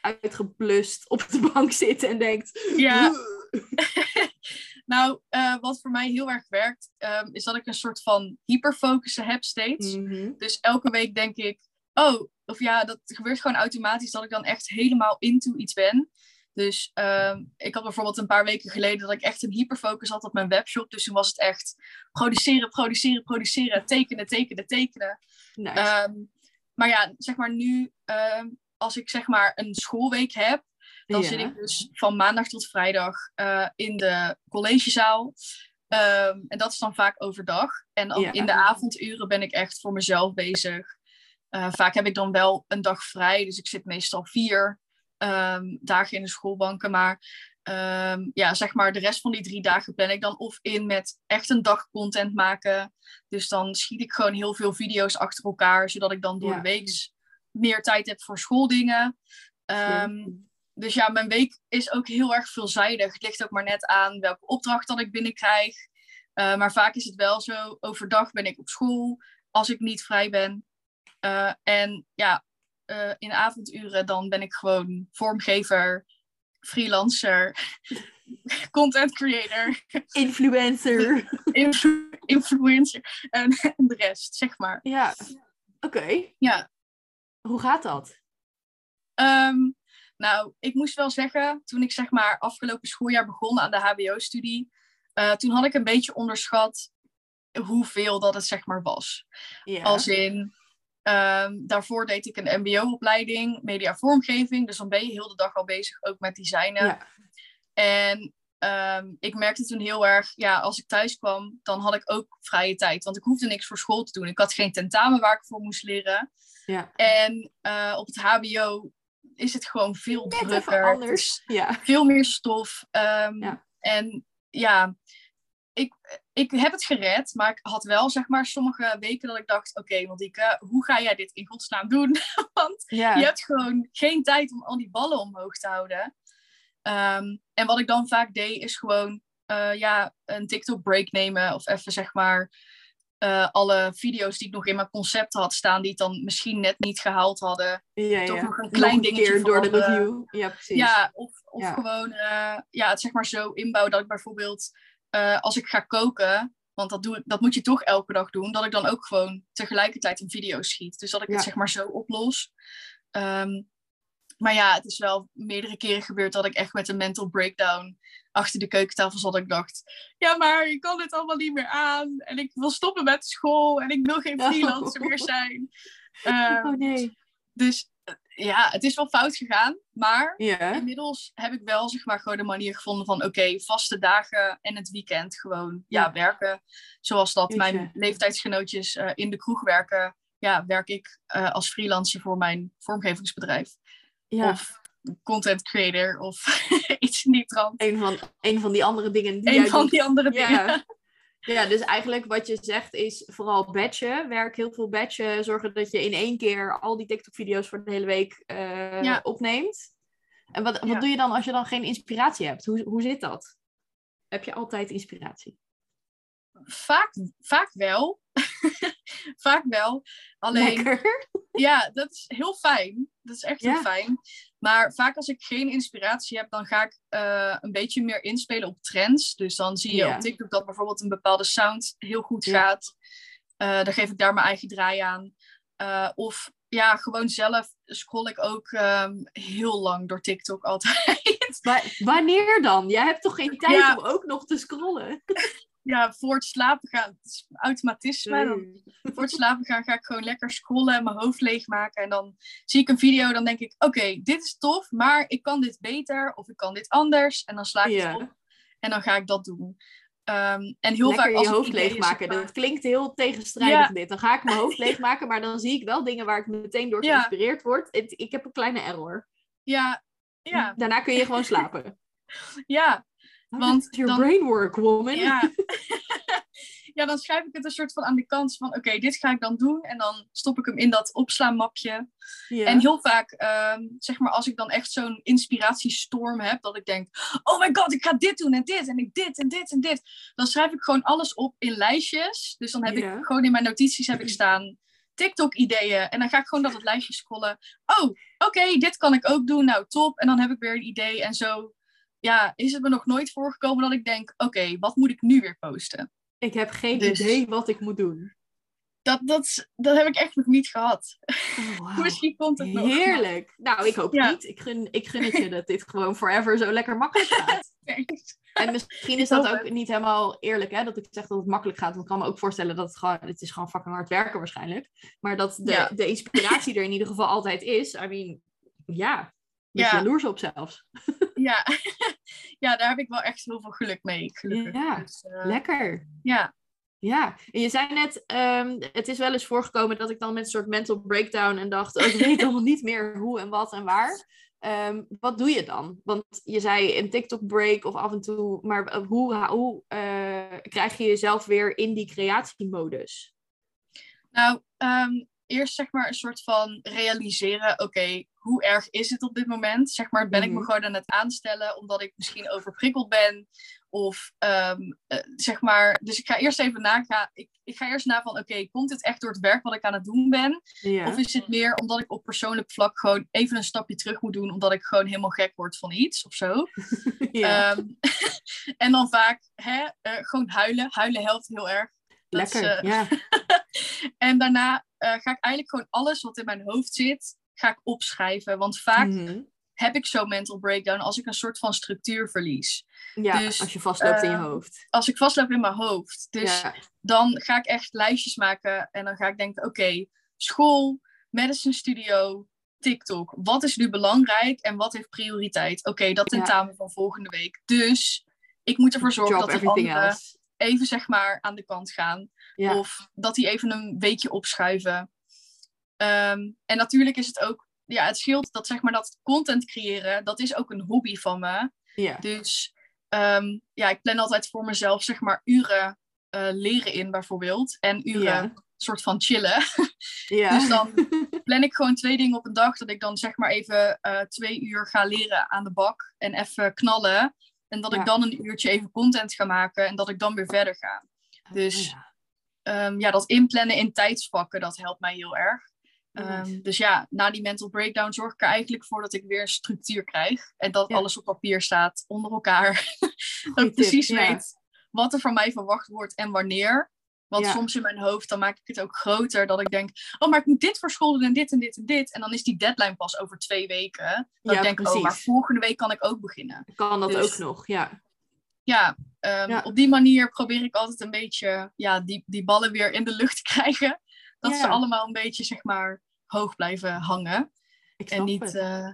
uitgeblust op de bank zit en denkt... Ja. Nou, uh, wat voor mij heel erg werkt, um, is dat ik een soort van hyperfocussen heb steeds. Mhm. Dus elke week denk ik, oh, of ja, dat gebeurt gewoon automatisch dat ik dan echt helemaal into iets ben. Dus uh, ik had bijvoorbeeld een paar weken geleden dat ik echt een hyperfocus had op mijn webshop. Dus toen was het echt produceren, produceren, produceren, tekenen, tekenen, tekenen. Nice. Um, maar ja, zeg maar nu, als ik zeg maar een schoolweek heb, dan zit ik dus van maandag tot vrijdag uh, in de collegezaal. Um, en dat is dan vaak overdag. En dan in de avonduren ben ik echt voor mezelf bezig. Uh, vaak heb ik dan wel een dag vrij, dus ik zit meestal vier um, dagen in de schoolbanken. Maar um, ja, zeg maar de rest van die drie dagen ben ik dan of in met echt een dag content maken. Dus dan schiet ik gewoon heel veel video's achter elkaar, zodat ik dan door de week meer tijd heb voor schooldingen. Um, dus ja, mijn week is ook heel erg veelzijdig. Het ligt ook maar net aan welke opdracht dat ik binnenkrijg. Uh, maar vaak is het wel zo, overdag ben ik op school als ik niet vrij ben. Uh, en ja, uh, in avonduren dan ben ik gewoon vormgever, freelancer, [LAUGHS] content creator. Influencer. Influ influencer. En, en, [LAUGHS] de rest, zeg maar. Ja, oké. Ja. Hoe gaat dat? Um, nou, ik moest wel zeggen, toen ik zeg maar afgelopen schooljaar begon aan de HBO-studie, uh, toen had ik een beetje onderschat hoeveel dat het zeg maar was. Als in, um, daarvoor deed ik een MBO-opleiding, media vormgeving, dus dan ben je heel de dag al bezig ook met designen. Ja. En um, ik merkte toen heel erg, ja, als ik thuis kwam, dan had ik ook vrije tijd, want ik hoefde niks voor school te doen. Ik had geen tentamen waar ik voor moest leren. Ja. En uh, op het HBO is het gewoon veel Net drukker. anders. Ja. Veel meer stof. Um, ja. En ja, ik, ik heb het gered, maar ik had wel zeg maar sommige weken dat ik dacht: oké, okay, Maldike, hoe ga jij dit in godsnaam doen? [LAUGHS] Want ja. je hebt gewoon geen tijd om al die ballen omhoog te houden. Um, en wat ik dan vaak deed, is gewoon uh, ja, een TikTok-break nemen of even zeg maar uh, alle video's die ik nog in mijn concept had staan, die het dan misschien net niet gehaald hadden. Ja, toch ja. nog een klein nog dingetje keer door de review. Ja, precies. Ja, of, of Ja. gewoon uh, ja, het zeg maar zo inbouwen dat ik bijvoorbeeld uh, als ik ga koken, want dat, doe ik, dat moet je toch elke dag doen, dat ik dan ook gewoon tegelijkertijd een video schiet. Dus dat ik het zeg maar zo oplos. Um, maar ja, het is wel meerdere keren gebeurd dat ik echt met een mental breakdown achter de keukentafel zat. En ik dacht, ja, maar ik kan dit allemaal niet meer aan. En ik wil stoppen met school. En ik wil geen [LAUGHS] Oh. freelancer meer zijn. Um, Oh nee. Dus uh, ja, het is wel fout gegaan. Maar inmiddels heb ik wel zeg maar gewoon de manier gevonden van... Oké, vaste dagen en het weekend gewoon ja, Ja. werken. Zoals dat Jeetje. mijn leeftijdsgenootjes uh, in de kroeg werken. Ja, werk ik uh, als freelancer voor mijn vormgevingsbedrijf. Ja. Of content creator of [LAUGHS] iets in die trant. Een van, een van die andere dingen die Een van doet. die andere dingen. Ja. [LAUGHS] ja, dus eigenlijk wat je zegt is vooral batchen. Werk heel veel batchen. Zorgen dat je in één keer al die TikTok-video's voor de hele week uh, Ja. opneemt. En wat, wat Ja. doe je dan als je dan geen inspiratie hebt? Hoe, hoe zit dat? Heb je altijd inspiratie? Vaak, vaak wel. [LAUGHS] vaak wel. Alleen, Lekker. ja, dat is heel fijn. Dat is echt Ja. heel fijn. Maar vaak als ik geen inspiratie heb, dan ga ik eh, een beetje meer inspelen op trends. Dus dan zie je Ja. op TikTok dat bijvoorbeeld een bepaalde sound heel goed Ja. gaat. Eh, dan geef ik daar mijn eigen draai aan. Eh, of ja, gewoon zelf scroll ik ook ehm, heel lang door TikTok [LAUGHS] altijd. Wa- wanneer dan? Jij hebt toch geen tijd Ja. om ook nog te scrollen? [LAUGHS] ja, voor het slapen gaan, het is automatisme. Dan [LAUGHS] voor het slapen gaan ga ik gewoon lekker scrollen en mijn hoofd leegmaken. En dan zie ik een video, dan denk ik, oké, dit is tof, maar ik kan dit beter of ik kan dit anders. En dan sla ik Ja. het op en dan ga ik dat doen. Ehm, en heel Lekker vaak als je ik hoofd leegmaken. Dat klinkt heel tegenstrijdig Ja. dit. Dan ga ik mijn hoofd [LAUGHS] leegmaken, maar dan zie ik wel dingen waar ik meteen door Ja. geïnspireerd word. Het- ik heb een kleine error. Ja, ja, Daarna kun je gewoon slapen. [LAUGHS] ja, Want your dan- brain work, woman. ja. [LAUGHS] [LAUGHS] ja, dan schrijf ik het een soort van aan de kant van, oké, dit ga ik dan doen. En dan stop ik hem in dat opslaanmapje. Ja. En heel vaak, ehm, zeg maar, als ik dan echt zo'n inspiratiestorm heb, dat ik denk, oh my god, ik ga dit doen en dit en ik dit en dit en dit. Dan schrijf ik gewoon alles op in lijstjes. Dus dan heb ik gewoon in mijn notities heb ik staan TikTok-ideeën. En dan ga ik gewoon dat het lijstje scrollen. Oh, oké, dit kan ik ook doen. Nou, top. En dan heb ik weer een idee. En zo, ja, is het me nog nooit voorgekomen dat ik denk, oké, wat moet ik nu weer posten? Ik heb geen Dus- idee wat ik moet doen. Dat, dat, dat heb ik echt nog niet gehad. Oh, wauw. [LAUGHS] Misschien komt het nog. Heerlijk. Nou, ik hoop Ja. niet. Ik gun, ik gun het je dat dit gewoon forever zo lekker makkelijk [LAUGHS] gaat. En misschien is dat ook niet helemaal eerlijk, hè? Dat ik zeg dat het makkelijk gaat. Want ik kan me ook voorstellen dat het gewoon... Het is gewoon fucking hard werken waarschijnlijk. Maar dat de, Ja. de inspiratie er in ieder geval altijd is. I mean, ja. Met Ja. jaloers op zelfs. [LAUGHS] Ja. [LAUGHS] ja, daar heb ik wel echt heel veel geluk mee. Gelukkig. Ja, Dus, eh, Lekker. ja. Ja, en je zei net, ehm, het is wel eens voorgekomen dat ik dan met een soort mental breakdown en dacht, oh, ik weet [LAUGHS] allemaal niet meer hoe en wat en waar. Ehm, wat doe je dan? Want je zei een TikTok break of af en toe, maar hoe, hoe eh, krijg je jezelf weer in die creatiemodus? Nou, ehm, eerst zeg maar een soort van realiseren, oké, hoe erg is het op dit moment? Zeg maar, ben ik me Mhm. gewoon aan het aanstellen omdat ik misschien overprikkeld ben? Of ehm, eh, zeg maar, dus ik ga eerst even nagaan, ik, ik ga eerst na van, oké, komt het echt door het werk wat ik aan het doen ben? Of is het meer omdat ik op persoonlijk vlak gewoon even een stapje terug moet doen, omdat ik gewoon helemaal gek word van iets of zo? [LAUGHS] Ehm, [LAUGHS] en dan vaak hè, eh, gewoon huilen. Huilen helpt heel erg. Is, Lekker, eh, ja. [LAUGHS] en daarna eh, ga ik eigenlijk gewoon alles wat in mijn hoofd zit, ga ik opschrijven. Want vaak Mhm. heb ik zo'n mental breakdown als ik een soort van structuur verlies. Ja, dus, als je vastloopt in je ehm, hoofd. Als ik vastloop in mijn hoofd. Dus ja. dan ga ik echt lijstjes maken en dan ga ik denken, oké, school, medicine studio, TikTok. Wat is nu belangrijk en wat heeft prioriteit? Oké, dat Ja. tentamen van volgende week. Dus ik moet ervoor zorgen dat anderen else. Even zeg maar aan de kant gaan. Ja. Of dat die even een weekje opschuiven. Ehm, en natuurlijk is het ook, ja, het scheelt dat zeg maar dat content creëren, dat is ook een hobby van me. ja. Dus ehm, ja, ik plan altijd voor mezelf zeg maar uren eh, leren in bijvoorbeeld. En uren Ja. soort van chillen. [LAUGHS] ja. Dus dan [LAUGHS] plan ik gewoon twee dingen op een dag. Dat ik dan zeg maar even eh, twee uur ga leren aan de bak. En even knallen. En dat Ja. ik dan een uurtje even content ga maken. En dat ik dan weer verder ga. Dus Oh, ja. Ehm, ja, dat inplannen in tijdsvakken, dat helpt mij heel erg. Ehm, dus ja, na die mental breakdown zorg ik er eigenlijk voor dat ik weer een structuur krijg. En dat Ja. alles op papier staat, onder elkaar. [LAUGHS] dat ik precies weet wat er van mij verwacht wordt en wanneer. Want Ja. soms in mijn hoofd, dan maak ik het ook groter. Dat ik denk, oh, maar ik moet dit voor school doen en dit en dit en dit. En dan is die deadline pas over twee weken. Dat Ja, ik denk, oh, maar volgende week kan ik ook beginnen. Kan dat dus- ook nog, ja. Ja, ehm, Ja. op die manier probeer ik altijd een beetje ja, die, die ballen weer in de lucht te krijgen. Dat ze allemaal een beetje, zeg maar, hoog blijven hangen. En niet eh,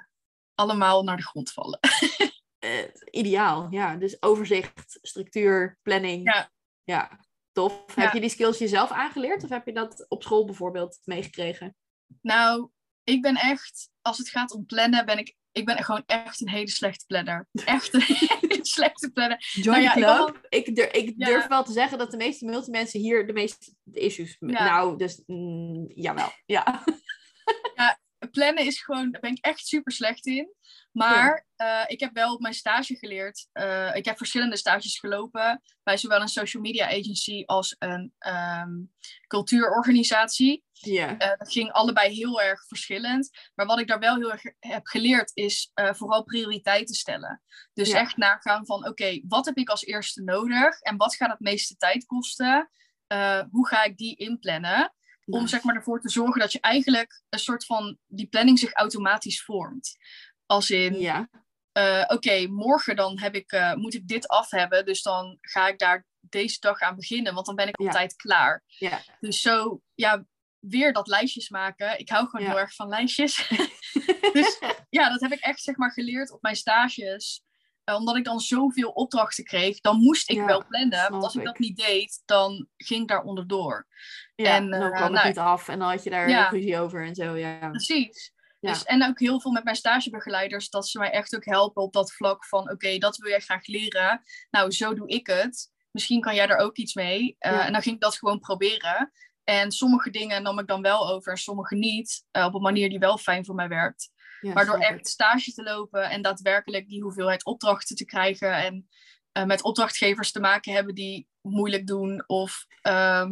allemaal naar de grond vallen. [LAUGHS] eh, ideaal. Ja, dus overzicht, structuur, planning. Ja. Ja, tof. Ja. Heb je die skills jezelf aangeleerd of heb je dat op school bijvoorbeeld meegekregen? nou, ik ben echt, als het gaat om plannen, ben ik, ik ben gewoon echt een hele slechte planner. [LAUGHS] Echt een hele slechte planner. Join Nou ja, ik Ik, dur- ik Ja. durf wel te zeggen dat de meeste multimensen hier de meeste issues... Ja. Nou, dus mm, jawel. Ja. Plannen is gewoon, daar ben ik echt super slecht in. Maar eh, ik heb wel op mijn stage geleerd. eh, ik heb verschillende stages gelopen bij zowel een social media agency als een ehm, cultuurorganisatie. Ja. Eh, dat ging allebei heel erg verschillend. Maar wat ik daar wel heel erg heb geleerd is vooral prioriteiten stellen. Dus Ja. echt nagaan van oké, wat heb ik als eerste nodig en wat gaat het meeste tijd kosten? Hoe ga ik die inplannen? Om Nice. zeg maar ervoor te zorgen dat je eigenlijk een soort van die planning zich automatisch vormt. Als in, Ja. eh, oké, morgen dan heb ik, eh, moet ik dit af hebben. Dus dan ga ik daar deze dag aan beginnen, want dan ben ik Ja. op tijd klaar. Ja. Dus zo, ja, weer dat lijstjes maken. Ik hou gewoon Ja. heel erg van lijstjes. [LAUGHS] [LAUGHS] dus ja, dat heb ik echt zeg maar geleerd op mijn stages. Eh, omdat ik dan zoveel opdrachten kreeg, dan moest ik Ja, wel plannen. Want als ik ik. dat niet deed, dan ging ik daar onderdoor. Ja, En, dan eh, kwam het nou, niet af en dan had je daar ja. ruzie over en zo, ja. Precies. Dus, en ook heel veel met mijn stagebegeleiders, dat ze mij echt ook helpen op dat vlak van, oké, dat wil jij graag leren. Nou, zo doe ik het. Misschien kan jij er ook iets mee. Eh. En dan ging ik dat gewoon proberen. En sommige dingen nam ik dan wel over en sommige niet. op een manier die wel fijn voor mij werkt. Ja, Maar door snap echt stage te lopen en daadwerkelijk die hoeveelheid opdrachten te krijgen en eh, met opdrachtgevers te maken hebben die moeilijk doen of ehm,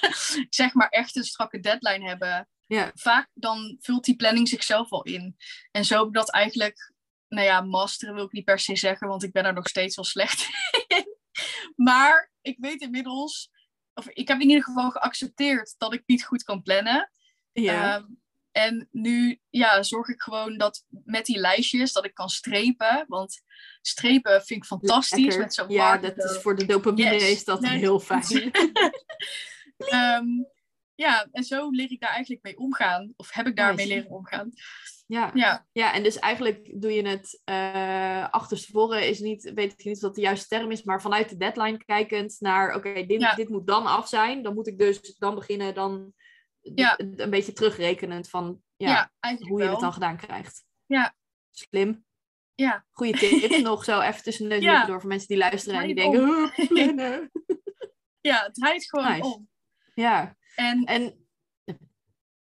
[LAUGHS] zeg maar echt een strakke deadline hebben, Ja. vaak dan vult die planning zichzelf al in. En zo heb ik dat eigenlijk, nou ja, masteren wil ik niet per se zeggen, want ik ben er nog steeds wel slecht [LAUGHS] in. Maar ik weet inmiddels, of ik heb in ieder geval geaccepteerd dat ik niet goed kan plannen. Ja. Ehm, en nu ja, zorg ik gewoon dat met die lijstjes dat ik kan strepen. Want strepen vind ik fantastisch. Lekker. Met zo'n ja, dat is voor de dopamine Yes. is dat Nee. heel fijn. [LAUGHS] [LAUGHS] Ehm, ja, en zo leer ik daar eigenlijk mee omgaan. Of heb ik daarmee Nice. leren omgaan. ja. Ja, ja, en dus eigenlijk doe je het eh achterstevoren is niet, weet ik niet of dat de juiste term is, maar vanuit de deadline kijkend naar, oké, dit, Ja. dit moet dan af zijn, dan moet ik dus dan beginnen, dan Ja. een beetje terugrekenend van ja, hoe je het dan gedaan krijgt. Ja. Slim. Ja. Goeie tip [LAUGHS] nog zo even tussen neus en Ja. door voor mensen die luisteren en die denken. [LAUGHS] Ja, het draait gewoon Nice. om. ja. En En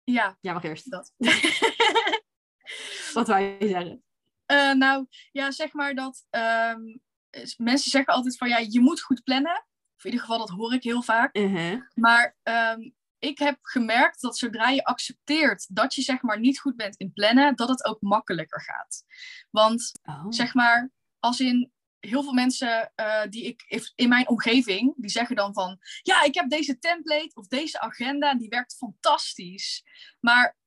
ja, ja, mag eerst. dat. [LAUGHS] Wat je zeggen? Eh, nou, ja, zeg maar dat ehm, mensen zeggen altijd van ja, je moet goed plannen. Of in ieder geval, dat hoor ik heel vaak. Uh-huh. Maar ehm, ik heb gemerkt dat zodra je accepteert dat je zeg maar niet goed bent in plannen, dat het ook makkelijker gaat. Want Oh. zeg maar, als in heel veel mensen eh, die ik in mijn omgeving, die zeggen dan van ja, ik heb deze template of deze agenda, die werkt fantastisch. Maar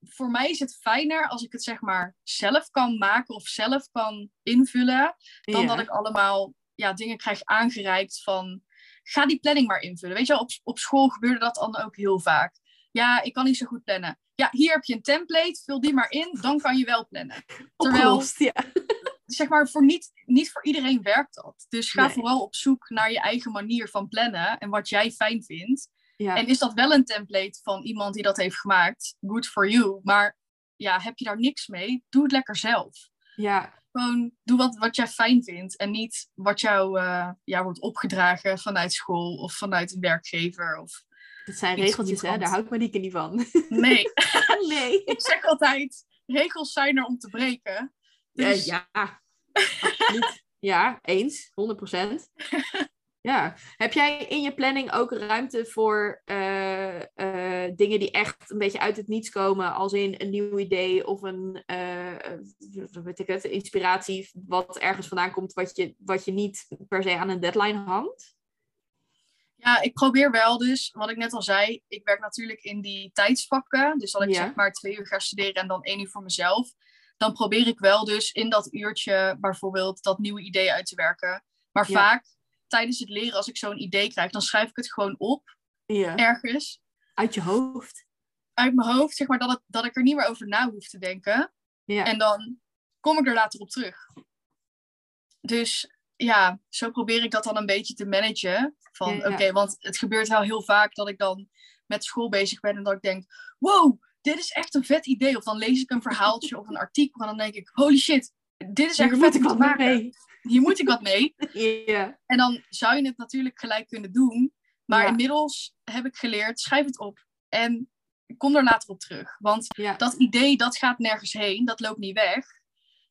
voor mij is het fijner als ik het zeg maar zelf kan maken of zelf kan invullen, dan Ja. dat ik allemaal ja, dingen krijg aangereikt van ga die planning maar invullen. Weet je wel, op, op school gebeurde dat dan ook heel vaak. Ja, ik kan niet zo goed plannen. Ja, hier heb je een template, vul die maar in, dan kan je wel plannen. Terwijl, Opgelost, ja. [LAUGHS] zeg maar, voor niet, niet voor iedereen werkt dat. Dus ga Nee. vooral op zoek naar je eigen manier van plannen en wat jij fijn vindt. ja. En is dat wel een template van iemand die dat heeft gemaakt? Good for you. Maar ja, heb je daar niks mee? Doe het lekker zelf. ja. Gewoon doe wat, wat jij fijn vindt. En niet wat jou eh, ja, wordt opgedragen vanuit school of vanuit een werkgever. Of... Dat zijn regeltjes, hè? Daar houdt Marieke niet van. Nee, [LAUGHS] nee. [LAUGHS] ik zeg altijd, regels zijn er om te breken. Dus, Ja, ja. Ja, eens. 100%. [LAUGHS] Ja. Heb jij in je planning ook ruimte voor eh, eh, dingen die echt een beetje uit het niets komen, als in een nieuw idee of een, eh, weet ik het, inspiratie wat ergens vandaan komt, wat je, wat je niet per se aan een deadline hangt? Ja, ik probeer wel dus, wat ik net al zei, ik werk natuurlijk in die tijdsvakken. Dus als ik Ja. zeg maar twee uur ga studeren en dan één uur voor mezelf. Dan probeer ik wel dus in dat uurtje bijvoorbeeld dat nieuwe idee uit te werken. Maar Ja. vaak tijdens het leren, als ik zo'n idee krijg, dan schrijf ik het gewoon op Ja. ergens. Uit je hoofd. Uit mijn hoofd, zeg maar, dat, het, dat ik er niet meer over na hoef te denken. Ja. En dan kom ik er later op terug. Dus ja, zo probeer ik dat dan een beetje te managen. Van Ja, ja. oké, want het gebeurt wel heel vaak dat ik dan met school bezig ben en dat ik denk, wow, dit is echt een vet idee. Of dan lees ik een verhaaltje of een artikel en dan denk ik, holy shit, dit is echt vet ik wat maken. mee. Hier moet ik wat mee. [LAUGHS] En dan zou je het natuurlijk gelijk kunnen doen. Maar Ja. inmiddels heb ik geleerd, schrijf het op. En kom er later op terug. Want dat idee, dat gaat nergens heen. Dat loopt niet weg.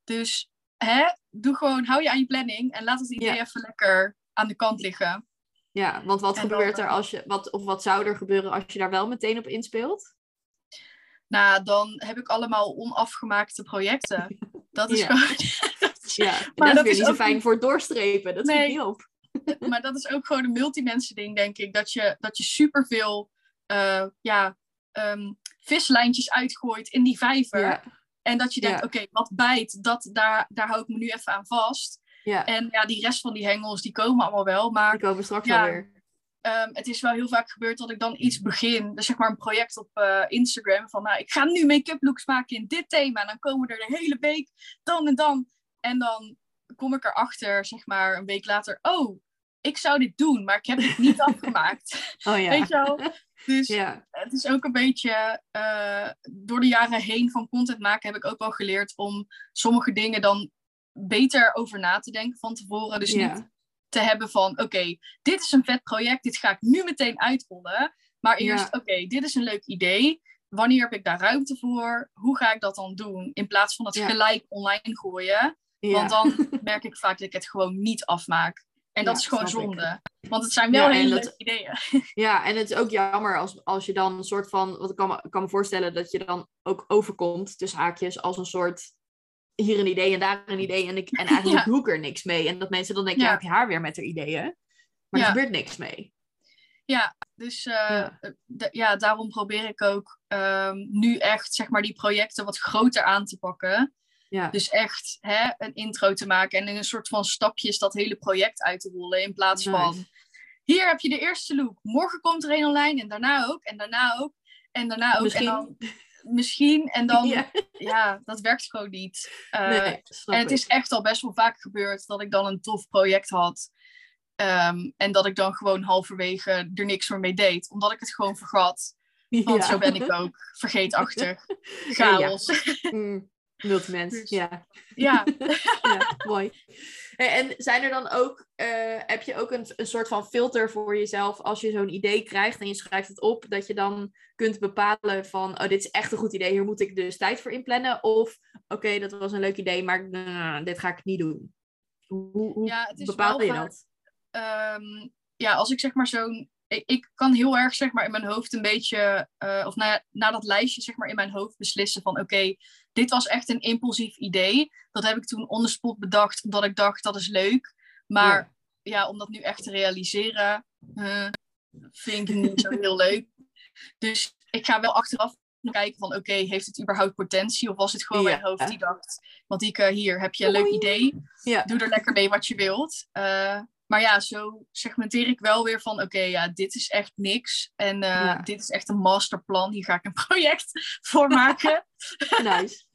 Dus hè, doe gewoon, hou je aan je planning en laat het idee even lekker aan de kant liggen. Ja, want wat gebeurt er als je, wat, of wat zou er gebeuren als je daar wel meteen op inspeelt? Nou, dan heb ik allemaal onafgemaakte projecten. Dat is gewoon. [LAUGHS] ja, [LAUGHS] maar dat, is weer niet zo fijn voor doorstrepen. Dat nee, niet op. [LAUGHS] maar dat is ook gewoon een multimensen ding, denk ik. Dat je, dat je superveel uh, ja, um, vislijntjes uitgooit in die vijver. En dat je denkt, oké, wat bijt, dat, daar, daar hou ik me nu even aan vast. Ja. En ja, die rest van die hengels, die komen allemaal wel. Maar, die komen straks ja, weer. Um, het is wel heel vaak gebeurd dat ik dan iets begin. Dus zeg maar een project op uh, Instagram. Van nou, ik ga nu make-up looks maken in dit thema. En dan komen er de hele week dan en dan. En dan kom ik erachter, zeg maar, een week later. Oh, ik zou dit doen, maar ik heb het niet [LAUGHS] afgemaakt. Oh ja. Weet je wel? Dus ja. het is ook een beetje, uh, door de jaren heen van content maken heb ik ook wel geleerd om sommige dingen dan beter over na te denken van tevoren. Dus niet te hebben van, oké, dit is een vet project, dit ga ik nu meteen uitrollen. Maar eerst, oké, dit is een leuk idee. Wanneer heb ik daar ruimte voor? Hoe ga ik dat dan doen? In plaats van het gelijk online gooien. Want dan [LAUGHS] merk ik vaak dat ik het gewoon niet afmaak. En dat is gewoon zonde. Want het zijn wel hele leuke ideeën. [LAUGHS] Ja, en het is ook jammer als, als je dan een soort van... Wat ik kan, me, kan me voorstellen dat je dan ook overkomt, tussen haakjes, als een soort... Hier een idee en daar een idee. En, ik, en [LAUGHS] eigenlijk doe ik er niks mee. En dat mensen dan denken, ja, heb je haar weer met haar ideeën? Maar er gebeurt niks mee. Ja, dus uh, ja. daarom probeer ik ook um, nu echt zeg maar die projecten wat groter aan te pakken. Ja. Dus echt hè, een intro te maken en in een soort van stapjes dat hele project uit te rollen. In plaats van, hier heb je de eerste look, morgen komt er een online en daarna ook en daarna ook en daarna ook. Misschien. En dan, misschien en dan, [LAUGHS] ja. dat werkt gewoon niet. Uh, en het is echt al best wel vaak gebeurd dat ik dan een tof project had. Ehm, en dat ik dan gewoon halverwege er niks meer mee deed, omdat ik het gewoon vergat. Want [LAUGHS] zo ben ik ook, vergeetachtig, [LAUGHS] chaos. Ja, mm. Multimens, dus, ja. Ja. [LAUGHS] ja. Mooi. En zijn er dan ook, uh, heb je ook een, een soort van filter voor jezelf als je zo'n idee krijgt en je schrijft het op, dat je dan kunt bepalen van, oh, dit is echt een goed idee, hier moet ik dus tijd voor inplannen. Of, oké, dat was een leuk idee, maar uh, dit ga ik niet doen. Hoe, hoe ja, bepaal je dat? Um, ja, als ik zeg maar zo'n ik, kan heel erg zeg maar in mijn hoofd een beetje, uh, of na, na dat lijstje zeg maar in mijn hoofd beslissen van oké, dit was echt een impulsief idee. Dat heb ik toen on the spot bedacht, omdat ik dacht dat is leuk. Maar ja, om dat nu echt te realiseren, uh, vind ik niet zo heel leuk. Dus ik ga wel achteraf kijken van oké, heeft het überhaupt potentie? Of was het gewoon mijn hoofd die dacht, want ik hier heb je een leuk idee. Ja. Doe er lekker mee wat je wilt. Maar ja, zo segmenteer ik wel weer van, oké, ja, dit is echt niks. En uh, dit is echt een masterplan. Hier ga ik een [LAUGHS] project voor maken. [LAUGHS] nice.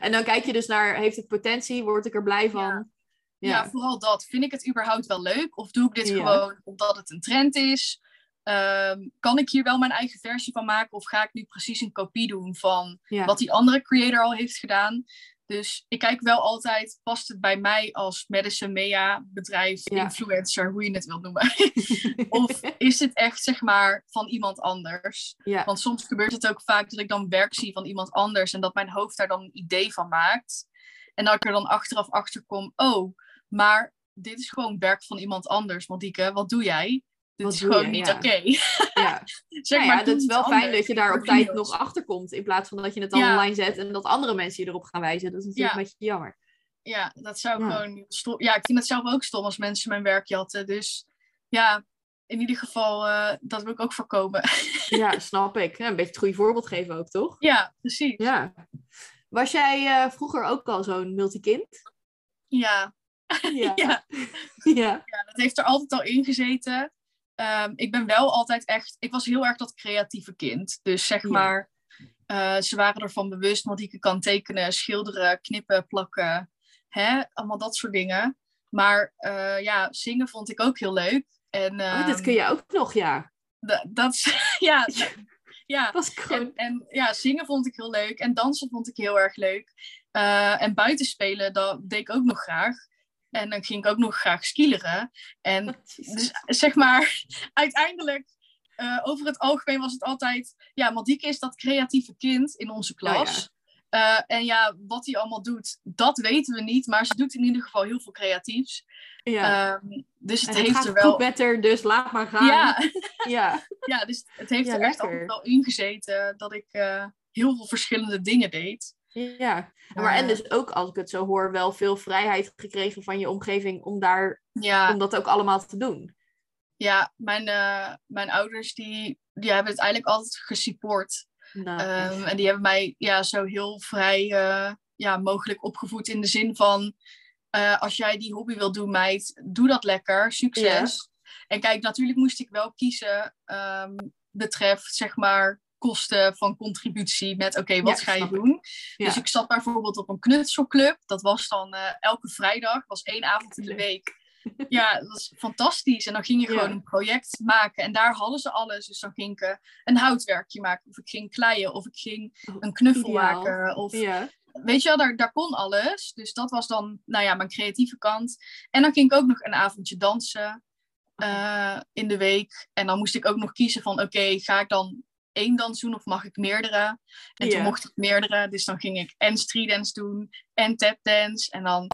En dan kijk je dus naar, heeft het potentie? Word ik er blij van? Ja. ja. vooral dat. Vind ik het überhaupt wel leuk? Of doe ik dit gewoon omdat het een trend is? Um, kan ik hier wel mijn eigen versie van maken? Of ga ik nu precies een kopie doen van wat die andere creator al heeft gedaan? Dus ik kijk wel altijd, past het bij mij als medicine mea bedrijf, influencer, hoe je het wilt noemen? [LAUGHS] of is het echt, zeg maar, van iemand anders? Want soms gebeurt het ook vaak dat ik dan werk zie van iemand anders en dat mijn hoofd daar dan een idee van maakt. En dat ik er dan achteraf achter kom, oh, maar dit is gewoon werk van iemand anders. Monique, wat doe jij? Dit is gewoon niet oké. Ja. [LAUGHS] zeg nou maar, het is wel fijn dat je daar op tijd nog achter komt. In plaats van dat je het dan online zet en dat andere mensen je erop gaan wijzen. Dat is natuurlijk een beetje jammer. Ja, dat zou gewoon stom. Ja, ik vind het zelf ook stom als mensen mijn werk jatten. Dus ja, in ieder geval, uh, dat wil ik ook voorkomen. [LAUGHS] ja, snap ik. een beetje het goede voorbeeld geven ook, toch? Ja, precies. Ja. Was jij uh, vroeger ook al zo'n multikind? Ja. Ja. [LAUGHS] ja. ja. ja. dat heeft er altijd al in gezeten. Ehm, ik ben wel altijd echt, ik was heel erg dat creatieve kind. Dus zeg maar, uh, ze waren ervan bewust, want ik kan tekenen, schilderen, knippen, plakken, hè? allemaal dat soort dingen. Maar uh, ja, zingen vond ik ook heel leuk. En, oh, dat kun je ook nog, ja. Dat, [LAUGHS] [LAUGHS] ja, ja. Dat is en, en, ja, zingen vond ik heel leuk. En dansen vond ik heel erg leuk. Uh, en buitenspelen, dat deed ik ook nog graag. En dan ging ik ook nog graag skileren. En dus zeg maar, [LAUGHS] uiteindelijk eh, over het algemeen was het altijd... Ja, Madieke is dat creatieve kind in onze klas. Eh, en ja, wat hij allemaal doet, dat weten we niet. Maar ze doet in ieder geval heel veel creatiefs. Ja. Ehm, dus het En heeft gaat er wel... haar, dus laat maar gaan. Ja, [LAUGHS] ja. ja, dus het heeft Ja, er echt altijd wel ingezeten dat ik eh, heel veel verschillende dingen deed. Ja, maar en dus ook als ik het zo hoor, wel veel vrijheid gekregen van je omgeving om, daar, ja, om dat ook allemaal te doen. ja mijn, eh, mijn ouders die, die hebben het eigenlijk altijd gesupport. Nou, Ehm, en die hebben mij ja, zo heel vrij eh, ja, mogelijk opgevoed in de zin van... eh, als jij die hobby wil doen, meid, doe dat lekker. Succes. En kijk, natuurlijk moest ik wel kiezen ehm, betreft, zeg maar, kosten van contributie met oké, wat Ja, ga je ik. doen? Ja. Dus ik zat bijvoorbeeld op een knutselclub. Dat was dan eh, elke vrijdag, was één avond in de week. Ja, dat was fantastisch. En dan ging je gewoon een project maken. En daar hadden ze alles. Dus dan ging ik eh, een houtwerkje maken. Of ik ging kleien. Of ik ging Oh, een knuffel ideaal. maken. Of ja. weet je wel, daar, daar kon alles. Dus dat was dan, nou ja, mijn creatieve kant. En dan ging ik ook nog een avondje dansen eh, in de week. En dan moest ik ook nog kiezen van, oké, ga ik dan één dans doen of mag ik meerdere? En toen mocht ik meerdere. Dus dan ging ik en street dance doen en tapdance. En dan...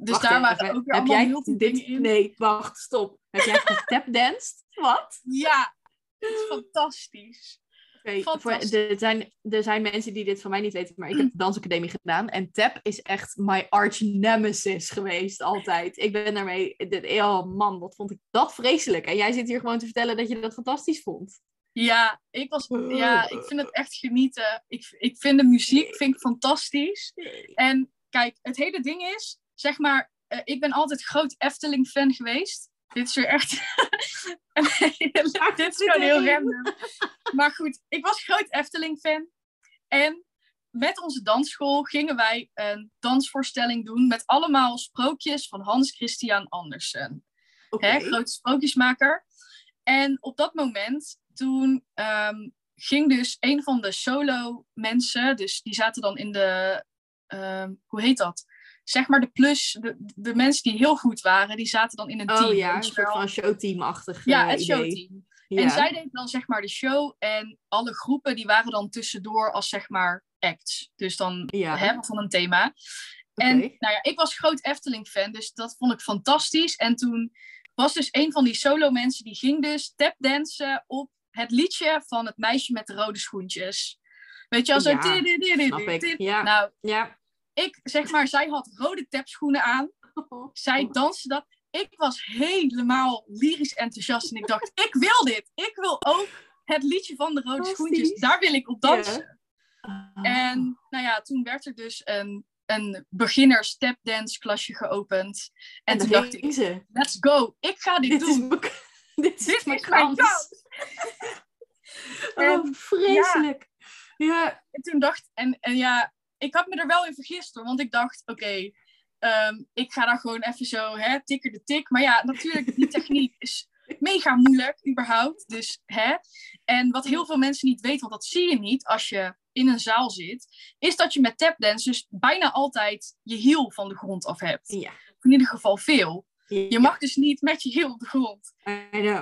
Dus Wacht daar waren ook weer Heb allemaal jij dit... dingen in. Nee, wacht, stop. Heb jij getapdanced? [LAUGHS] Wat? Ja, het is fantastisch. Oké, voor, er, zijn, er zijn mensen die dit van mij niet weten, maar ik heb de dansacademie gedaan. En tap is echt my arch nemesis geweest, altijd. Ik ben daarmee... Oh man, wat vond ik dat vreselijk. En jij zit hier gewoon te vertellen dat je dat fantastisch vond. Ja, ik, was, ja, ik vind het echt genieten. Ik, ik vind de muziek vind ik fantastisch. En kijk, het hele ding is, zeg maar, eh, ik ben altijd groot Efteling-fan geweest. Dit is weer echt. [LAUGHS] dit is gewoon heel random. Maar goed, ik was groot Efteling-fan. En met onze dansschool gingen wij een dansvoorstelling doen met allemaal sprookjes van Hans Christian Andersen hè, grote sprookjesmaker. En op dat moment, toen ehm, ging dus een van de solo mensen, dus die zaten dan in de, ehm, hoe heet dat? Zeg maar de plus, de, de mensen die heel goed waren, die zaten dan in een team. Oh ja, een soort van showteam-achtig Ja, eh, het idee. showteam. Ja. En zij deed dan zeg maar de show en alle groepen die waren dan tussendoor als zeg maar acts. Dus dan Ja. hè, van een thema. En nou ja, ik was groot Efteling-fan, dus dat vond ik fantastisch. En toen was dus een van die solo mensen, die ging dus tapdansen op het liedje van het meisje met de rode schoentjes. Weet je wel, zo... Ja. Nou, Ja. ik zeg maar, zij had rode tapschoenen aan. [LAUGHS] Zij danste dat. Ik was helemaal lyrisch enthousiast en ik dacht, ik wil dit. Ik wil ook het liedje van de rode schoentjes. Daar wil ik op dansen. Ah. En nou ja, toen werd er dus een, een beginners tapdance klasje geopend. En, En toen dacht ik, ze. let's go. Ik ga dit, Dit doen. [LAUGHS] dit is Dit is mijn kans. Kans. [LAUGHS] Oh, En- vreselijk. Ja. En toen dacht en, en ja, ik had me er wel in vergist hoor. Want ik dacht, oké, ehm, ik ga daar gewoon even zo, hè, tikker de tik. Maar ja, natuurlijk, die techniek is [LAUGHS] mega moeilijk, überhaupt. Dus, hè. En wat heel veel mensen niet weten, want dat zie je niet als je in een zaal zit, is dat je met tapdance dus bijna altijd je hiel van de grond af hebt. Ja. In ieder geval veel. Ja. Je mag dus niet met je hiel op de grond.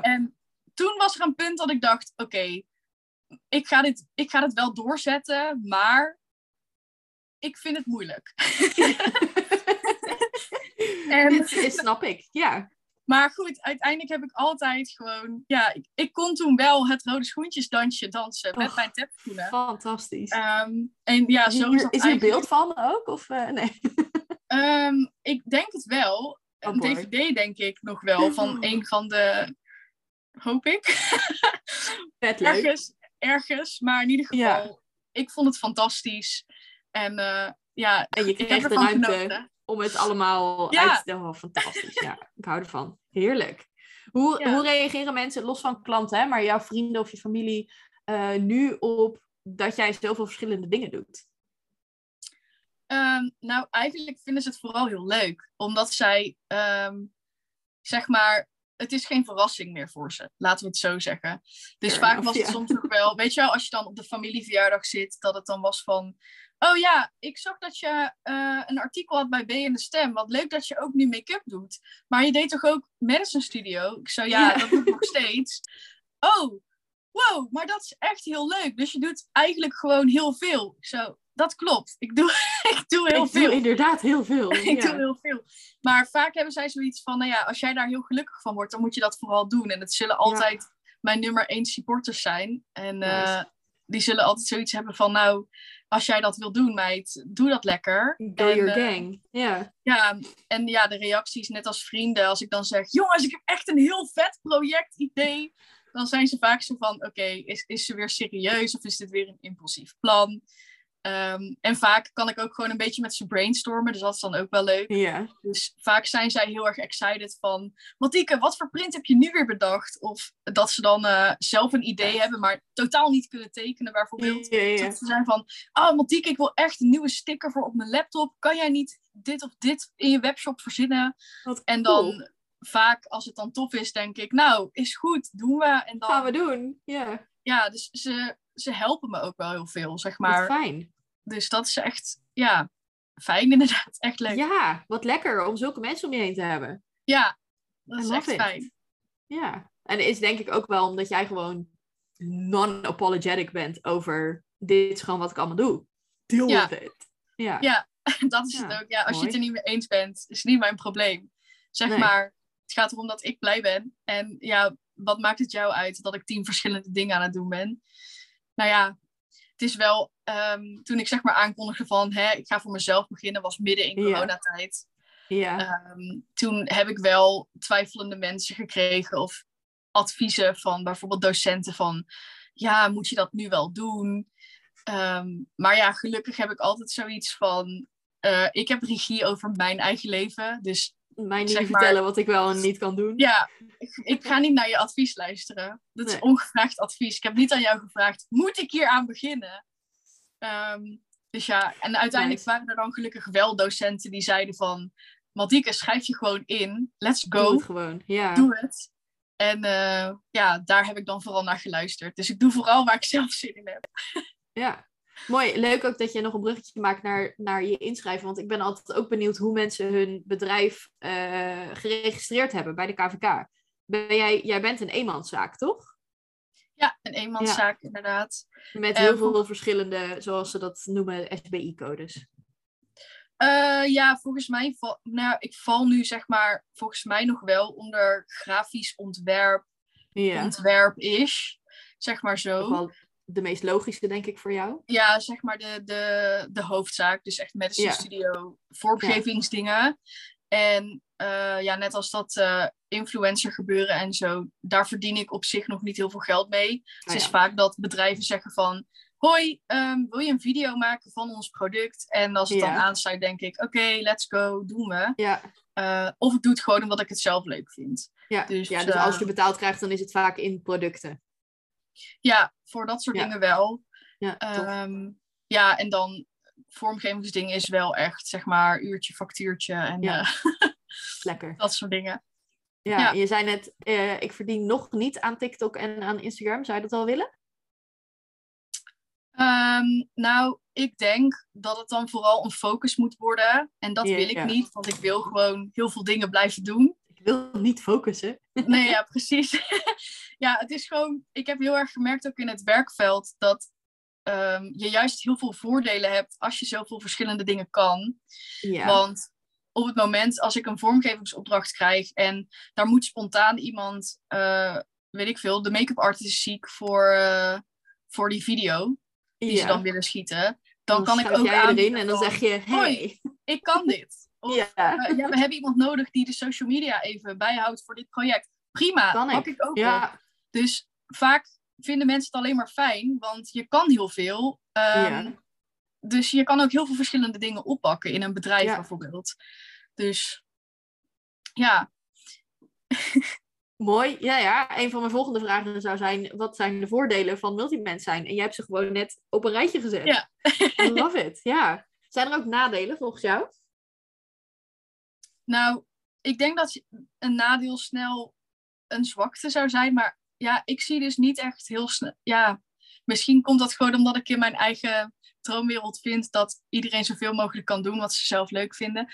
En toen was er een punt dat ik dacht, oké, ik, ga dit, ik ga dit wel doorzetten, maar ik vind het moeilijk. [LAUGHS] En- Dit snap ik, ja. Maar goed, uiteindelijk heb ik altijd gewoon, ja, ik, ik kon toen wel het rode schoentjesdansje dansen met Och. mijn tapschoenen. Fantastisch. Ehm, en ja, is zo is dat is hier eigenlijk- beeld van ook? Of, eh, nee. [LAUGHS] Ehm, ik denk het wel. Oh een boy. dvd denk ik nog wel, van [LAUGHS] een van de, hoop ik. [LAUGHS] Leuk. ergens, ergens. Maar in ieder geval, Ja. ik vond het fantastisch. En eh, ja, En je kreeg de ruimte genoten. om het allemaal Ja. uit te oh, fantastisch. Ja, ik hou ervan. Heerlijk. Hoe, Ja. hoe reageren mensen, los van klanten, hè, maar jouw vrienden of je familie, eh, nu op dat jij zoveel verschillende dingen doet? Ehm, nou, eigenlijk vinden ze het vooral heel leuk. Omdat zij, ehm, zeg maar, het is geen verrassing meer voor ze. Laten we het zo zeggen. Dus Fair vaak enough, was het ja. soms ook wel, weet je wel, als je dan op de familieverjaardag zit, dat het dan was van, oh ja, ik zag dat je eh, een artikel had bij B in de Stem. Wat leuk dat je ook nu make-up doet. Maar je deed toch ook Madison Studio? Ik zo, ja, Ja. dat doe ik nog steeds. [LAUGHS] oh, wow, maar dat is echt heel leuk. Dus je doet eigenlijk gewoon heel veel. Zo, dat klopt. Ik doe, [LAUGHS] ik doe heel ik veel. Doe inderdaad heel veel. [LAUGHS] ik ja. doe heel veel. Maar vaak hebben zij zoiets van, nou ja, als jij daar heel gelukkig van wordt, dan moet je dat vooral doen. En het zullen altijd mijn nummer één supporters zijn. En Nice. eh, die zullen altijd zoiets hebben van, nou, als jij dat wil doen, meid, doe dat lekker. Go En, your eh, gang. Ja. ja, en ja, de reacties, net als vrienden, als ik dan zeg, jongens, ik heb echt een heel vet project-idee. Dan zijn ze vaak zo van, oké, is, is ze weer serieus of is dit weer een impulsief plan? Ehm, en vaak kan ik ook gewoon een beetje met ze brainstormen, dus dat is dan ook wel leuk. Ja. Dus vaak zijn zij heel erg excited van, Matieke, wat voor print heb je nu weer bedacht? Of dat ze dan eh, zelf een idee hebben, maar totaal niet kunnen tekenen bijvoorbeeld. Dat ze zijn van, oh Matieke, ik wil echt een nieuwe sticker voor op mijn laptop. Kan jij niet dit of dit in je webshop verzinnen? Wat En cool. Vaak, als het dan tof is, denk ik, nou, is goed, doen we. En dan, gaan we doen. Ja. ja, dus ze, ze helpen me ook wel heel veel, zeg Wat maar. fijn. Dus dat is echt, ja, fijn [LAUGHS] inderdaad. Echt leuk. Ja, Ja, wat lekker om zulke mensen om je heen te hebben. dat I is echt it. fijn. Ja. En is denk ik ook wel omdat jij gewoon non-apologetic bent over dit is gewoon wat ik allemaal doe. Deal Ja. with it. Ja. Ja, [LAUGHS] dat is Ja, het ook. Ja, als je het er niet mee eens bent, is niet mijn probleem. Zeg Nee. maar, het gaat erom dat ik blij ben. En ja, wat maakt het jou uit dat ik tien verschillende dingen aan het doen ben? Nou ja, het is wel, ehm, toen ik zeg maar aankondigde van, hè, ik ga voor mezelf beginnen, was midden in Ja. coronatijd. Ja. Ehm, toen heb ik wel twijfelende mensen gekregen of adviezen van bijvoorbeeld docenten van, ja, moet je dat nu wel doen? Ehm, maar ja, gelukkig heb ik altijd zoiets van, eh, ik heb regie over mijn eigen leven. Dus Mij niet zeg maar- vertellen wat ik wel en niet kan doen. ja, ik, ik ga niet naar je advies luisteren. Dat is ongevraagd advies. Ik heb niet aan jou gevraagd, moet ik hier aan beginnen? Ehm, dus ja, en uiteindelijk waren er dan gelukkig wel docenten die zeiden van... Maldike, schrijf je gewoon in. Let's Doe go. het gewoon. Ja. Doe het. En eh, ja, daar heb ik dan vooral naar geluisterd. Dus ik doe vooral waar ik zelf zin in heb. Ja, mooi. Leuk ook dat je nog een bruggetje maakt naar, naar je inschrijven. Want ik ben altijd ook benieuwd hoe mensen hun bedrijf eh, geregistreerd hebben bij de KVK. Ben jij, jij bent een eenmanszaak, toch? Ja, een eenmanszaak inderdaad. Met Eh, heel vol- veel verschillende, zoals ze dat noemen, SBI-codes. Eh, ja, volgens mij, val, nou, ik val nu zeg maar, volgens mij nog wel onder grafisch ontwerp, ontwerp is, zeg maar zo. De meest logische, denk ik, voor jou. Ja, zeg maar de, de, de hoofdzaak, dus echt medicine Ja. studio, vormgevingsdingen. En eh, ja, net als dat eh, influencer gebeuren en zo, daar verdien ik op zich nog niet heel veel geld mee. Het Ah, is vaak dat bedrijven zeggen van, hoi, ehm, wil je een video maken van ons product? En als het dan aansluit, denk ik, oké, let's go, doen we. Ja, Eh, of ik doe het gewoon omdat ik het zelf leuk vind. ja. Dus, ja, dus als je betaald krijgt, dan is het vaak in producten. Ja, voor dat soort Ja. dingen wel. Ja. Ehm, ja, en dan vormgevingsdingen is wel echt, zeg maar, uurtje, factuurtje en Ja. eh, [LAUGHS] Lekker. dat soort dingen. Ja, Ja. je zei net, eh, ik verdien nog niet aan TikTok en aan Instagram. Zou je dat wel willen? Ehm, nou, ik denk dat het dan vooral een focus moet worden. En dat wil ik niet, want ik wil gewoon heel veel dingen blijven doen. Wil niet focussen. Nee, ja, precies. [LAUGHS] ja, het is gewoon. Ik heb heel erg gemerkt ook in het werkveld dat ehm, je juist heel veel voordelen hebt als je zoveel verschillende dingen kan. Ja. Want op het moment als ik een vormgevingsopdracht krijg en daar moet spontaan iemand, eh, weet ik veel, de make-up artist is ziek voor, eh, voor die video die ze dan willen schieten, dan, kan ik ook jij aan erin en dan zeg je, hey. ik kan dit. Of, Ja. eh, ja, we hebben iemand nodig die de social media even bijhoudt voor dit project. Prima, Kan pak ik. ik ook op. Ja, Dus vaak vinden mensen het alleen maar fijn, want je kan heel veel. Ehm, Ja. Dus je kan ook heel veel verschillende dingen oppakken in een bedrijf bijvoorbeeld. Dus ja, [LAUGHS] mooi. Ja, ja. Een van mijn volgende vragen zou zijn, wat zijn de voordelen van multimens zijn? En jij hebt ze gewoon net op een rijtje gezet. Ja. I love it. Ja. Zijn er ook nadelen volgens jou? Nou, ik denk dat een nadeel snel een zwakte zou zijn, maar ja, ik zie dus niet echt heel snel. Ja, misschien komt dat gewoon omdat ik in mijn eigen droomwereld vind dat iedereen zoveel mogelijk kan doen wat ze zelf leuk vinden.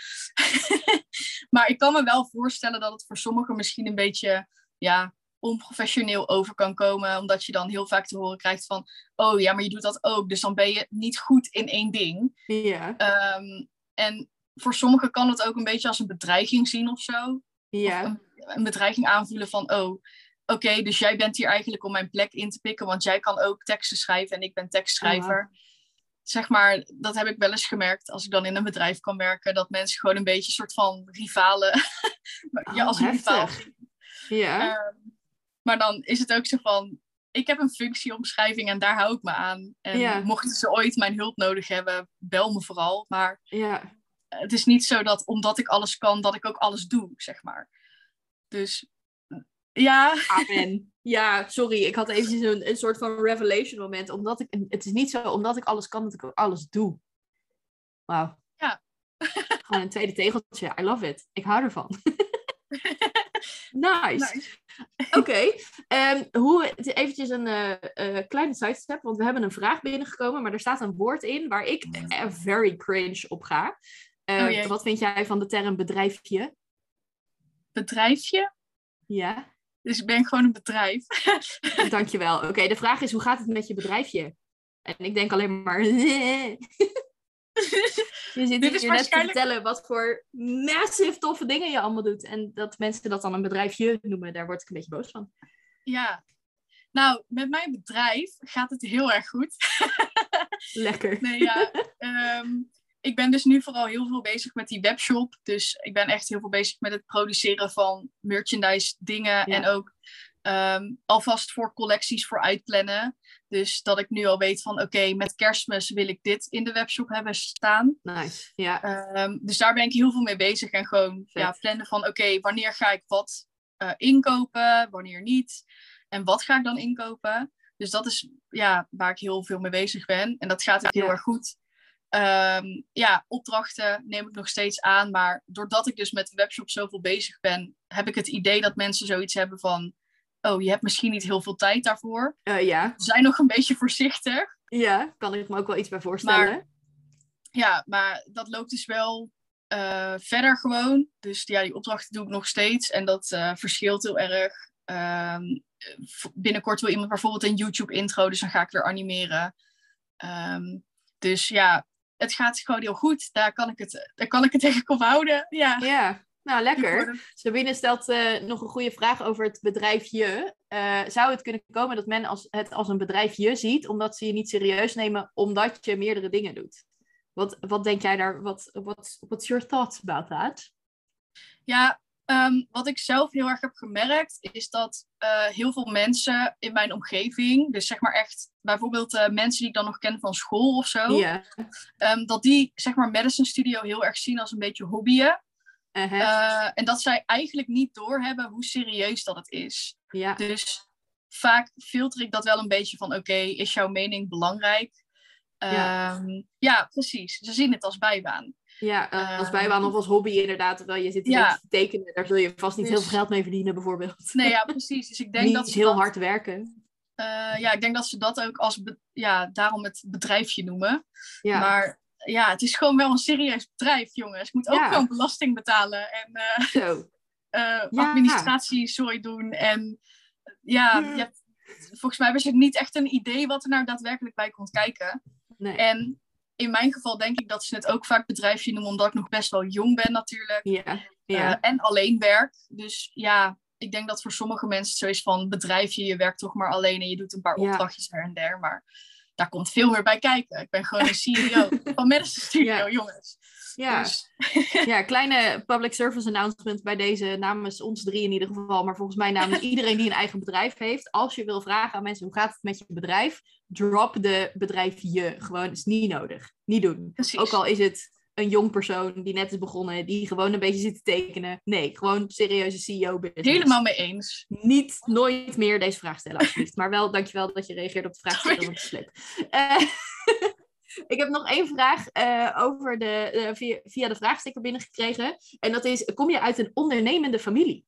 [LAUGHS] maar ik kan me wel voorstellen dat het voor sommigen misschien een beetje ja, onprofessioneel over kan komen, omdat je dan heel vaak te horen krijgt van, oh ja, maar je doet dat ook, dus dan ben je niet goed in één ding. Ja. Ehm, en voor sommigen kan het ook een beetje als een bedreiging zien of zo. Ja. Of een, een bedreiging aanvoelen van, oh, oké, dus jij bent hier eigenlijk om mijn plek in te pikken, want jij kan ook teksten schrijven en ik ben tekstschrijver. Zeg maar, dat heb ik wel eens gemerkt als ik dan in een bedrijf kan werken, dat mensen gewoon een beetje een soort van rivalen, [LAUGHS] ja, Oh, als een rivaal. Ja. Ehm, maar dan is het ook zo van, ik heb een functieomschrijving en daar hou ik me aan. En Ja. mochten ze ooit mijn hulp nodig hebben, bel me vooral. Maar ja. Het is niet zo dat omdat ik alles kan, dat ik ook alles doe, zeg maar. Dus ja, Amen. Ja, sorry. Ik had eventjes een, een soort van revelation moment. Omdat ik, het is niet zo omdat ik alles kan, dat ik ook alles doe. Wauw. Ja. [LAUGHS] Gewoon een tweede tegeltje. I love it. Ik hou ervan. [LAUGHS] nice. nice. [LAUGHS] Oké. Ehm, hoe, eventjes een eh, eh, kleine sidestep, want we hebben een vraag binnengekomen, maar er staat een woord in waar ik very cringe op ga. Eh, Oh wat vind jij van de term bedrijfje? bedrijfje. Ja, Dus ik ben gewoon een bedrijf. [LAUGHS] dankjewel. Oké, de vraag is, hoe gaat het met je bedrijfje? En ik denk alleen maar... [LAUGHS] Je zit hier net te vertellen wat voor massive toffe dingen je allemaal doet. En dat mensen dat dan een bedrijfje noemen, daar word ik een beetje boos van. ja. Nou, met mijn bedrijf gaat het heel erg goed. Lekker. Nee, ja. [LAUGHS] ehm, ik ben dus nu vooral heel veel bezig met die webshop. Dus ik ben echt heel veel bezig met het produceren van merchandise dingen. Ja. En ook ehm, alvast voor collecties voor uitplannen. Dus dat ik nu al weet van oké, met kerstmis wil ik dit in de webshop hebben staan. Nice. Ja. Ehm, dus daar ben ik heel veel mee bezig. En gewoon Vet. ja, plannen van oké, wanneer ga ik wat eh, inkopen, wanneer niet. En wat ga ik dan inkopen. Dus dat is ja, waar ik heel veel mee bezig ben. En dat gaat ook heel Ja. erg goed. Ehm, ja, opdrachten neem ik nog steeds aan. Maar doordat ik dus met de webshop zoveel bezig ben, heb ik het idee dat mensen zoiets hebben van... Oh, je hebt misschien niet heel veel tijd daarvoor. Eh, ja. Ze zijn nog een beetje voorzichtig. ja, kan ik me ook wel iets bij voorstellen. Ja, maar dat loopt dus wel eh, verder gewoon. Dus ja, die opdrachten doe ik nog steeds. En dat eh, verschilt heel erg. Ehm, v- binnenkort wil iemand bijvoorbeeld een YouTube intro, dus dan ga ik weer animeren. Ehm, dus ja, het gaat gewoon heel goed. Daar kan ik het, daar kan ik het denk ik op houden. Ja, Ja, nou lekker. Sabine stelt eh, nog een goede vraag over het bedrijfje. Eh, zou het kunnen komen dat men als, het als een bedrijfje ziet, omdat ze je niet serieus nemen, omdat je meerdere dingen doet? Wat, wat denk jij daar? Wat wat what's your thoughts about that? Ja, ehm, wat ik zelf heel erg heb gemerkt, is dat eh, heel veel mensen in mijn omgeving, dus zeg maar echt bijvoorbeeld eh, mensen die ik dan nog ken van school of zo, ehm, dat die zeg maar Medicine Studio heel erg zien als een beetje hobbyen. Uh-huh. Eh, en dat zij eigenlijk niet doorhebben hoe serieus dat het is. Dus vaak filter ik dat wel een beetje van, oké, is jouw mening belangrijk? Ja. Ehm, ja, precies. Ze zien het als bijbaan. Ja, eh, als bijbaan of als hobby inderdaad. Terwijl je zit Ja. te tekenen. Daar zul je vast niet Dus- heel veel geld mee verdienen bijvoorbeeld. Nee, ja, [LAUGHS] precies. Dus ik denk niet dat ze heel dat, hard werken. eh, ja, ik denk dat ze dat ook als, ja, daarom het bedrijfje noemen. Ja. Maar ja, het is gewoon wel een serieus bedrijf, jongens. Ik moet ook Ja. gewoon belasting betalen en eh, Zo. [LAUGHS] administratie doen. En ja, Ja. je hebt- volgens mij was het niet echt een idee wat er nou daadwerkelijk bij komt kijken. Nee. En in mijn geval denk ik dat ze het ook vaak bedrijfje noemen, omdat ik nog best wel jong ben natuurlijk. Ja. Ja. Eh, en alleen werk. Dus ja, ik denk dat voor sommige mensen het zo is van bedrijfje, je werkt toch maar alleen en je doet een paar Ja. opdrachtjes her en der. Maar daar komt veel meer bij kijken. Ik ben gewoon een CEO [LAUGHS] van Medicine Studio, jongens. Ja. Dus, [LAUGHS] Ja, kleine public service announcement bij deze namens ons drie in ieder geval, maar volgens mij namens [LAUGHS] iedereen die een eigen bedrijf heeft. Als je wil vragen aan mensen hoe gaat het met je bedrijf, drop de bedrijf je. Gewoon, is niet nodig. Niet doen. precies. Ook al is het een jong persoon die net is begonnen, die gewoon een beetje zit te tekenen. Nee, gewoon serieuze CEO business. Helemaal mee eens. Niet nooit meer deze vraag stellen, alsjeblieft. Maar wel, dankjewel dat je reageert op de vraag. Slip. Eh, [LAUGHS] ik heb nog één vraag eh, over de, eh, via, via de vraagsticker binnengekregen. En dat is, kom je uit een ondernemende familie?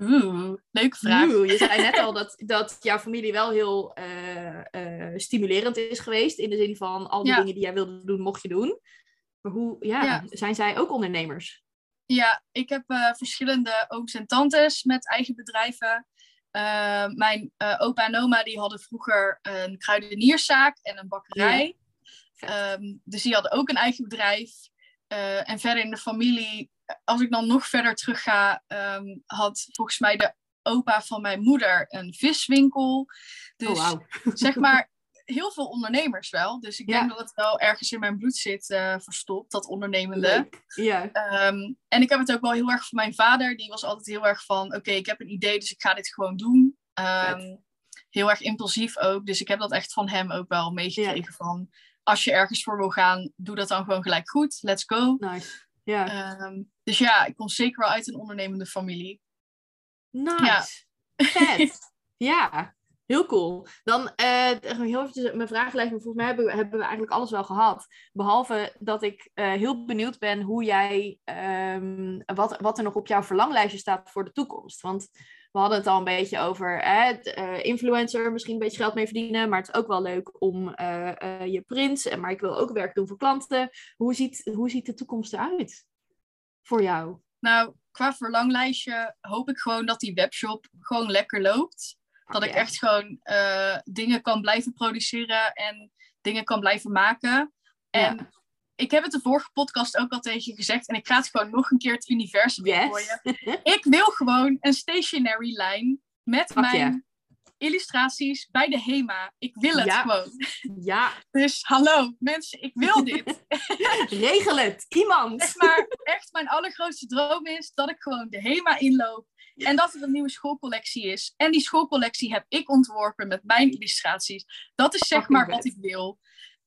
Oeh, leuke vraag. Oeh, je zei net al dat, dat jouw familie wel heel eh, stimulerend is geweest. In de zin van, al die Ja. dingen die jij wilde doen, mocht je doen. Maar hoe, ja, Ja. zijn zij ook ondernemers? Ja, ik heb verschillende ooms en tantes met eigen bedrijven. Uh, mijn uh, opa en oma die hadden vroeger een kruidenierszaak en een bakkerij. Ja. Um, dus die hadden ook een eigen bedrijf. en verder in de familie, als ik dan nog verder terug ga, um, had volgens mij de opa van mijn moeder een viswinkel. Dus oh, wow. zeg maar, heel veel ondernemers wel. Dus ik denk dat het wel ergens in mijn bloed zit uh, verstopt, dat ondernemende. Ja. Um, en ik heb het ook wel heel erg van mijn vader. Die was altijd heel erg van, oké, ik heb een idee, dus ik ga dit gewoon doen. Um, heel erg impulsief ook. Dus ik heb dat echt van hem ook wel meegekregen ja. van... Als je ergens voor wil gaan, doe dat dan gewoon gelijk goed. Let's go. Nice. Ja. Um, dus ja, ik kom zeker wel uit een ondernemende familie. Nice. Ja. Vet. [LAUGHS] ja. Heel cool. Dan uh, heel eventjes mijn vragenlijst. Maar volgens mij hebben we, eigenlijk alles wel gehad. Behalve dat ik uh, heel benieuwd ben hoe jij, um, wat, wat er nog op jouw verlanglijstje staat voor de toekomst. Want we hadden het al een beetje over uh, influencer, misschien een beetje geld mee verdienen. Maar het is ook wel leuk om je print. Maar ik wil ook werk doen voor klanten. Hoe ziet, hoe ziet de toekomst eruit voor jou? Nou, qua verlanglijstje hoop ik gewoon dat die webshop gewoon lekker loopt. Dat ik echt gewoon uh, dingen kan blijven produceren en dingen kan blijven maken. En ja. ik heb het de vorige podcast ook al tegen je gezegd. En ik ga het gewoon nog een keer het universum yes. gooien. [LAUGHS] ik wil gewoon een stationary lijn met Fuck mijn yeah. illustraties bij de HEMA. Ik wil het Ja. gewoon. Ja, Dus hallo mensen, ik wil dit. [LAUGHS] regel het. Iemand. Echt maar echt mijn allergrootste droom is dat ik gewoon de HEMA inloop. En dat er een nieuwe schoolcollectie is. En die schoolcollectie heb ik ontworpen met mijn illustraties. Dat is zeg maar wat ik wil.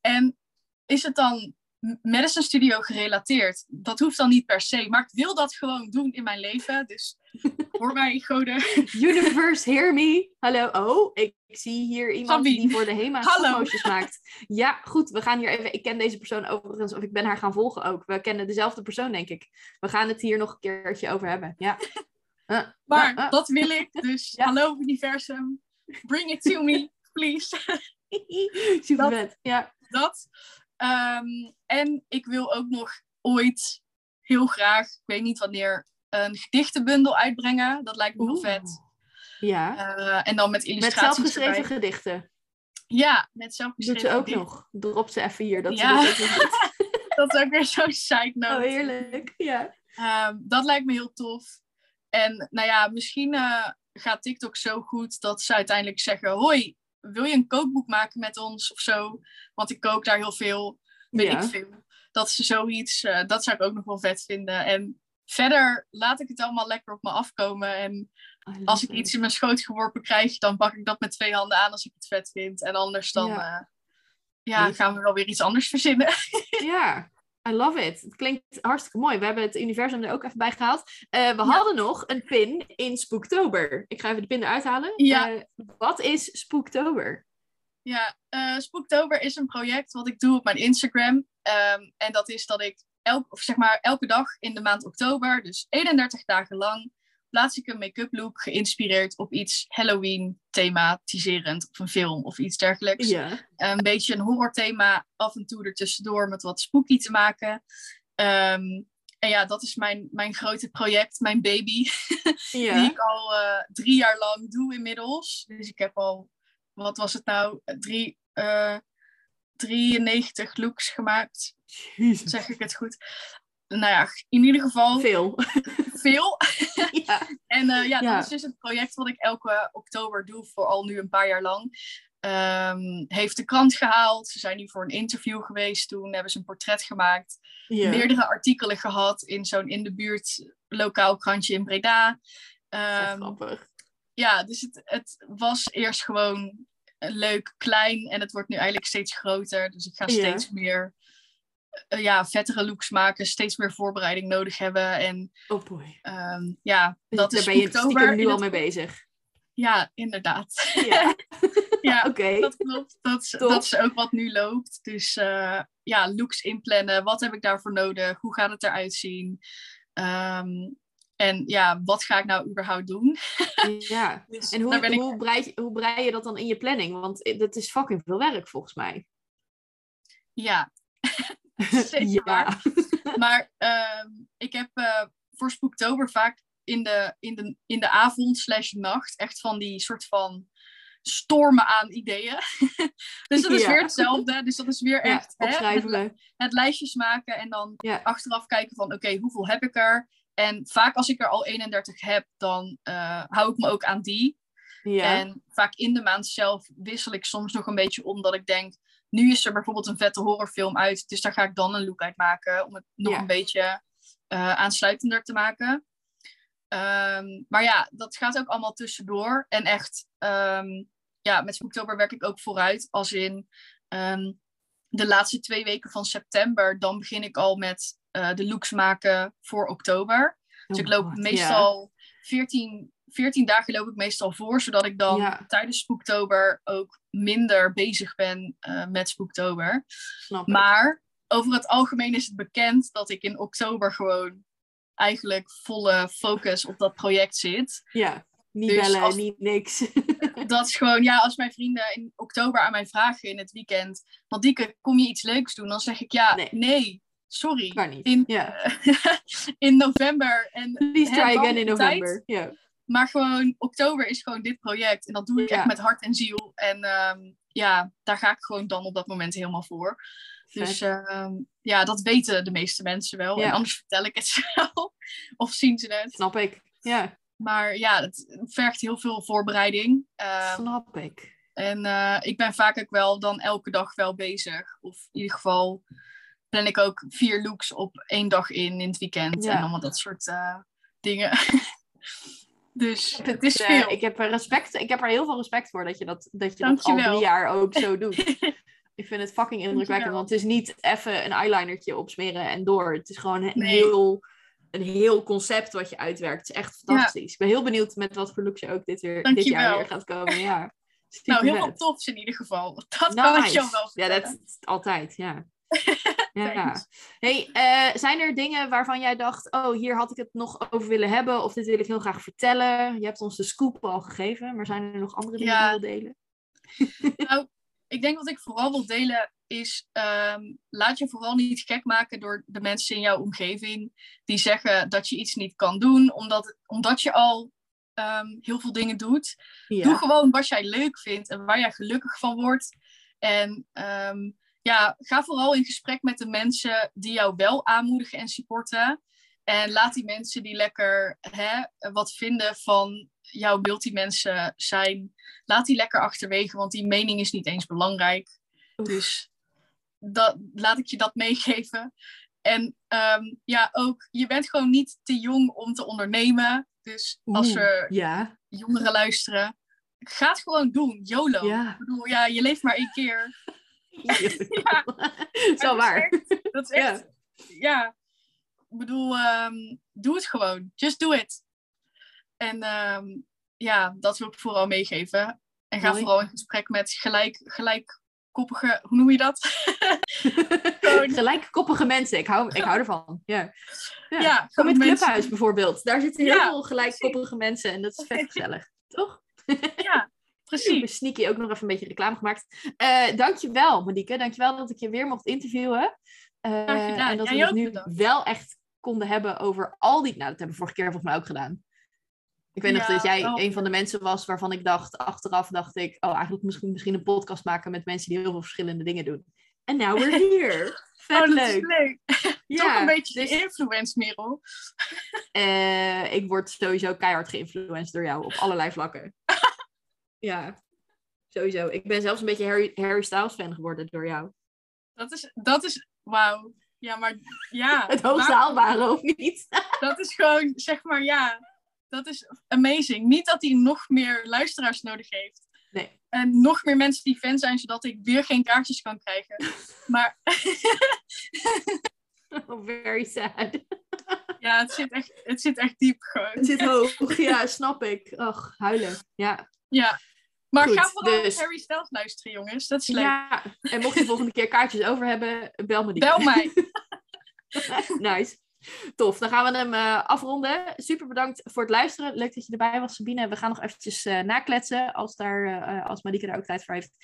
En is het dan Madison Studio gerelateerd? Dat hoeft dan niet per se. Maar ik wil dat gewoon doen in mijn leven. Dus [LAUGHS] voor mij, goden. Universe, hear me. Hallo. Oh, ik zie hier iemand Sabine. die voor de HEMA stopmotions maakt. Ja, goed. We gaan hier even... Ik ken deze persoon overigens, of ik ben haar gaan volgen ook. We kennen dezelfde persoon, denk ik. We gaan het hier nog een keertje over hebben. Ja. Uh, Maar uh, uh. dat wil ik. Dus [LAUGHS] Ja. hallo universum. Bring it to me, please. [LAUGHS] Super Dat- vet. Ja. dat. Ehm, en ik wil ook nog ooit heel graag, ik weet niet wanneer, een gedichtenbundel uitbrengen. Dat lijkt me heel vet. Ja. Eh, en dan met Met illustraties zelfgeschreven erbij. gedichten. Ja, met Doet zelfgeschreven ze ook gedichten. nog. Drop ze even hier. Dat Ja. ze dat ook nog doet. [LAUGHS] Dat is ook weer zo'n side note. Oh, heerlijk. Ja. Ehm, dat lijkt me heel tof. En nou ja, misschien eh, gaat TikTok zo goed dat ze uiteindelijk zeggen: Hoi, wil je een kookboek maken met ons of zo? Want ik kook daar heel veel, weet Ja. ik veel. Dat ze zoiets, eh, dat zou ik ook nog wel vet vinden. En verder laat ik het allemaal lekker op me afkomen. En als ik iets in mijn schoot geworpen krijg, dan pak ik dat met twee handen aan als ik het vet vind. En anders dan Ja. ja. ja, gaan we wel weer iets anders verzinnen. [LAUGHS] Ja, I love it. Het klinkt hartstikke mooi. We hebben het universum er ook even bij gehaald. Eh, we hadden nog een pin in Spooktober. Ik ga even de pin eruit halen. Ja. Eh, wat is Spooktober? Ja, eh Spooktober is een project wat ik doe op mijn Instagram. Ehm, en dat is dat ik elk, of zeg maar, elke dag in de maand oktober, dus 31 dagen lang, plaats ik een make-up look geïnspireerd op iets Halloween thematiserend of een film of iets dergelijks. Ja. Een beetje een horrorthema af en toe ertussendoor met wat spooky te maken. Ehm, en ja, dat is mijn, mijn grote project, mijn baby [LAUGHS] die ik al eh, drie jaar lang doe inmiddels. Dus ik heb al, wat was het nou, drie, eh 93 looks gemaakt. Jezus. Zeg ik het goed? Nou ja, in ieder geval Veel. veel. [LAUGHS] ja. En eh, ja, Ja. dat is dus het project wat ik elke oktober doe, voor al nu een paar jaar lang. Ehm, heeft de krant gehaald. Ze zijn nu voor een interview geweest toen. Hebben ze een portret gemaakt. Meerdere artikelen gehad in zo'n in de buurt lokaal krantje in Breda. Ehm, grappig. ja, dus het, het was eerst gewoon leuk, klein en het wordt nu eigenlijk steeds groter. Dus ik ga steeds meer eh, ja, vettere looks maken, steeds meer voorbereiding nodig hebben. En Oh boy. ehm, ja, Dus dat daar is ben je oktober. stiekem nu al mee bezig. Ja, inderdaad. Ja. [LAUGHS] ja, dat klopt. Dat, is- Top. dat is ook wat nu loopt. Dus eh, ja, looks inplannen. Wat heb ik daarvoor nodig? Hoe gaat het eruit zien? Ehm, en ja, wat ga ik nou überhaupt doen? [LAUGHS] Ja. [LAUGHS] Dus En hoe, ik hoe, brei, je- hoe brei je dat dan in je planning? Want dat is fucking veel werk volgens mij. Ja, [LAUGHS] zeker ja. [LAUGHS] Maar ehm, ik heb eh, oktober vaak in de, in de, in de avond slash nacht echt van die soort van stormen aan ideeën. [LAUGHS] dus dat is Ja. weer hetzelfde. Dus dat is weer Ja, echt hè, het, lijstjes maken en dan Ja. achteraf kijken van oké, hoeveel heb ik er? En vaak als ik er al 31 heb, dan eh, hou ik me ook aan die. Ja. En vaak in de maand zelf wissel ik soms nog een beetje om dat ik denk, nu is er bijvoorbeeld een vette horrorfilm uit, dus daar ga ik dan een look uit maken om het nog Ja. een beetje eh, aansluitender te maken. Ehm, maar ja, dat gaat ook allemaal tussendoor. En echt, ehm, ja, met Spooktober werk ik ook vooruit. Als in ehm, de laatste twee weken van september, dan begin ik al met eh, de looks maken voor oktober. Dus Oh ik loop God, meestal 14, 14 dagen loop ik meestal voor, zodat ik dan Ja. tijdens Spooktober ook minder bezig ben eh, met Spooktober. Snap. Maar over het algemeen is het bekend dat ik in oktober gewoon eigenlijk volle focus op dat project zit. Ja, niet Dus bellen, als- niet niks. [LAUGHS] Dat is gewoon, ja, als mijn vrienden in oktober aan mij vragen in het weekend, Dieke, kom je iets leuks doen? Dan zeg ik ja, Nee. nee, sorry. Niet. In, Ja. [LAUGHS] in november en Please try again in november. Ja. Maar gewoon, oktober is gewoon dit project. En dat doe ik echt met hart en ziel. En ehm, ja, daar ga ik gewoon dan op dat moment helemaal voor. Dus ehm, ja, dat weten de meeste mensen wel. Ja. En anders vertel ik het [LAUGHS] wel. of zien ze het. Snap ik. Ja, Maar ja, het vergt heel veel voorbereiding. Ehm, snap ik. en eh, ik ben vaak ook wel dan elke dag wel bezig. Of in ieder geval plan ik ook vier looks op één dag in in het weekend. Ja. En allemaal dat soort eh, dingen. [LAUGHS] dus het is eh, veel. ik, heb er respect, ik heb er heel veel respect voor dat je dat, dat, je dat al drie jaar ook zo doet. [LAUGHS] ik vind het fucking indrukwekkend, want het is niet even een eyelinertje opsmeren en door. Het is gewoon een, Nee. heel, een heel concept wat je uitwerkt. Het is echt fantastisch. Ik ben heel benieuwd met wat voor looks je ook dit, weer, dit jaar weer gaat komen. Ja, [LAUGHS] nou, heel veel tofs in ieder geval. Dat kan ik jou wel Ja, vertellen. dat is altijd, ja. [LAUGHS] ja. Hey, eh, zijn er dingen waarvan jij dacht, oh, hier had ik het nog over willen hebben, of dit wil ik heel graag vertellen? Je hebt ons de scoop al gegeven, maar zijn er nog andere dingen Ja. die je wil delen? [LAUGHS] Nou, ik denk wat ik vooral wil delen is, ehm, laat je vooral niet gek maken door de mensen in jouw omgeving die zeggen dat je iets niet kan doen, omdat, omdat je al ehm, heel veel dingen doet. Doe gewoon wat jij leuk vindt en waar jij gelukkig van wordt. En ehm, ja, ga vooral in gesprek met de mensen die jou wel aanmoedigen en supporten. En laat die mensen die lekker hè, wat vinden van jouw multimensen zijn, laat die lekker achterwege, want die mening is niet eens belangrijk. Oef. Dus dat, laat ik je dat meegeven. En ehm, ja, ook, je bent gewoon niet te jong om te ondernemen. Dus als Oeh, er Ja, jongeren luisteren, ga het gewoon doen. YOLO. ja. Ik bedoel, ja, je leeft maar één keer. Ja. [LAUGHS] dat Zo is waar. echt- Dat is echt, ja. Ik bedoel, ehm, doe het gewoon. Just do it. En ehm, ja, dat wil ik vooral meegeven. En ga Mooi. vooral in gesprek met gelijk, gelijkkoppige, hoe noem je dat? [LAUGHS] Gelijkkoppige mensen, ik hou, ik hou ervan. Ja. Ja. Ja, Kom met mensen- Clubhuis bijvoorbeeld. Daar zitten heel Ja, veel gelijkkoppige mensen en dat is vet [LAUGHS] gezellig. Toch? Ja, Super precies. sneaky, ook nog even een beetje reclame gemaakt. Eh dankjewel, Monique. Dankjewel dat ik je weer mocht interviewen. Gedaan. en dat Jij we het nu bedankt. wel echt konden hebben over al die... Nou, dat hebben we vorige keer volgens mij ook gedaan. Ik weet nog Ja, dat jij een van de mensen was waarvan ik dacht... Achteraf dacht ik, oh, eigenlijk misschien, misschien een podcast maken met mensen die heel veel verschillende dingen doen. En now we're [LAUGHS] here. Vet Oh, leuk. leuk. [LAUGHS] Ja, Toch een beetje dus, geïnfluenced, Merel. eh, ik word sowieso keihard geïnfluenced door jou op allerlei vlakken. [LAUGHS] ja, sowieso. Ik ben zelfs een beetje Harry, Harry Styles fan geworden door jou. Dat is, dat is, wauw. Ja, maar ja. [LAUGHS] Het hoogste maar- haalbare, of niet? [LAUGHS] Dat is gewoon, zeg maar, ja. Dat is amazing. Niet dat hij nog meer luisteraars nodig heeft. Nee. En nog meer mensen die fan zijn, zodat ik weer geen kaartjes kan krijgen. [LAUGHS] Maar Oh, very sad. ja, het zit echt, het zit echt diep gewoon. Het zit hoog. Ja, snap ik. Ach, huilen. Ja. Ja. Maar Goed, ga vooral dus- Harry Styles luisteren, jongens. Dat is leuk. ja. En mocht je de volgende keer kaartjes over hebben, bel me die. Bel mij. [LAUGHS] nice. Tof, dan gaan we hem uh, afronden. Super bedankt voor het luisteren. Leuk dat je erbij was, Sabine. We gaan nog eventjes uh, nakletsen als, daar, uh, als Marieke daar ook tijd voor heeft.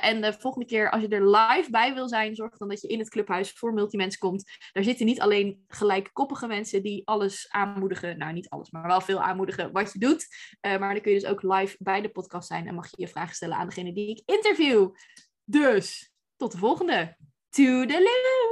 en de volgende keer, als je er live bij wil zijn, zorg dan dat je in het clubhuis voor Multimens komt. Daar zitten niet alleen gelijkkoppige mensen die alles aanmoedigen. Nou, niet alles, maar wel veel aanmoedigen wat je doet. maar dan kun je dus ook live bij de podcast zijn en mag je je vragen stellen aan degene die ik interview. Dus, tot de volgende. Toodaloo!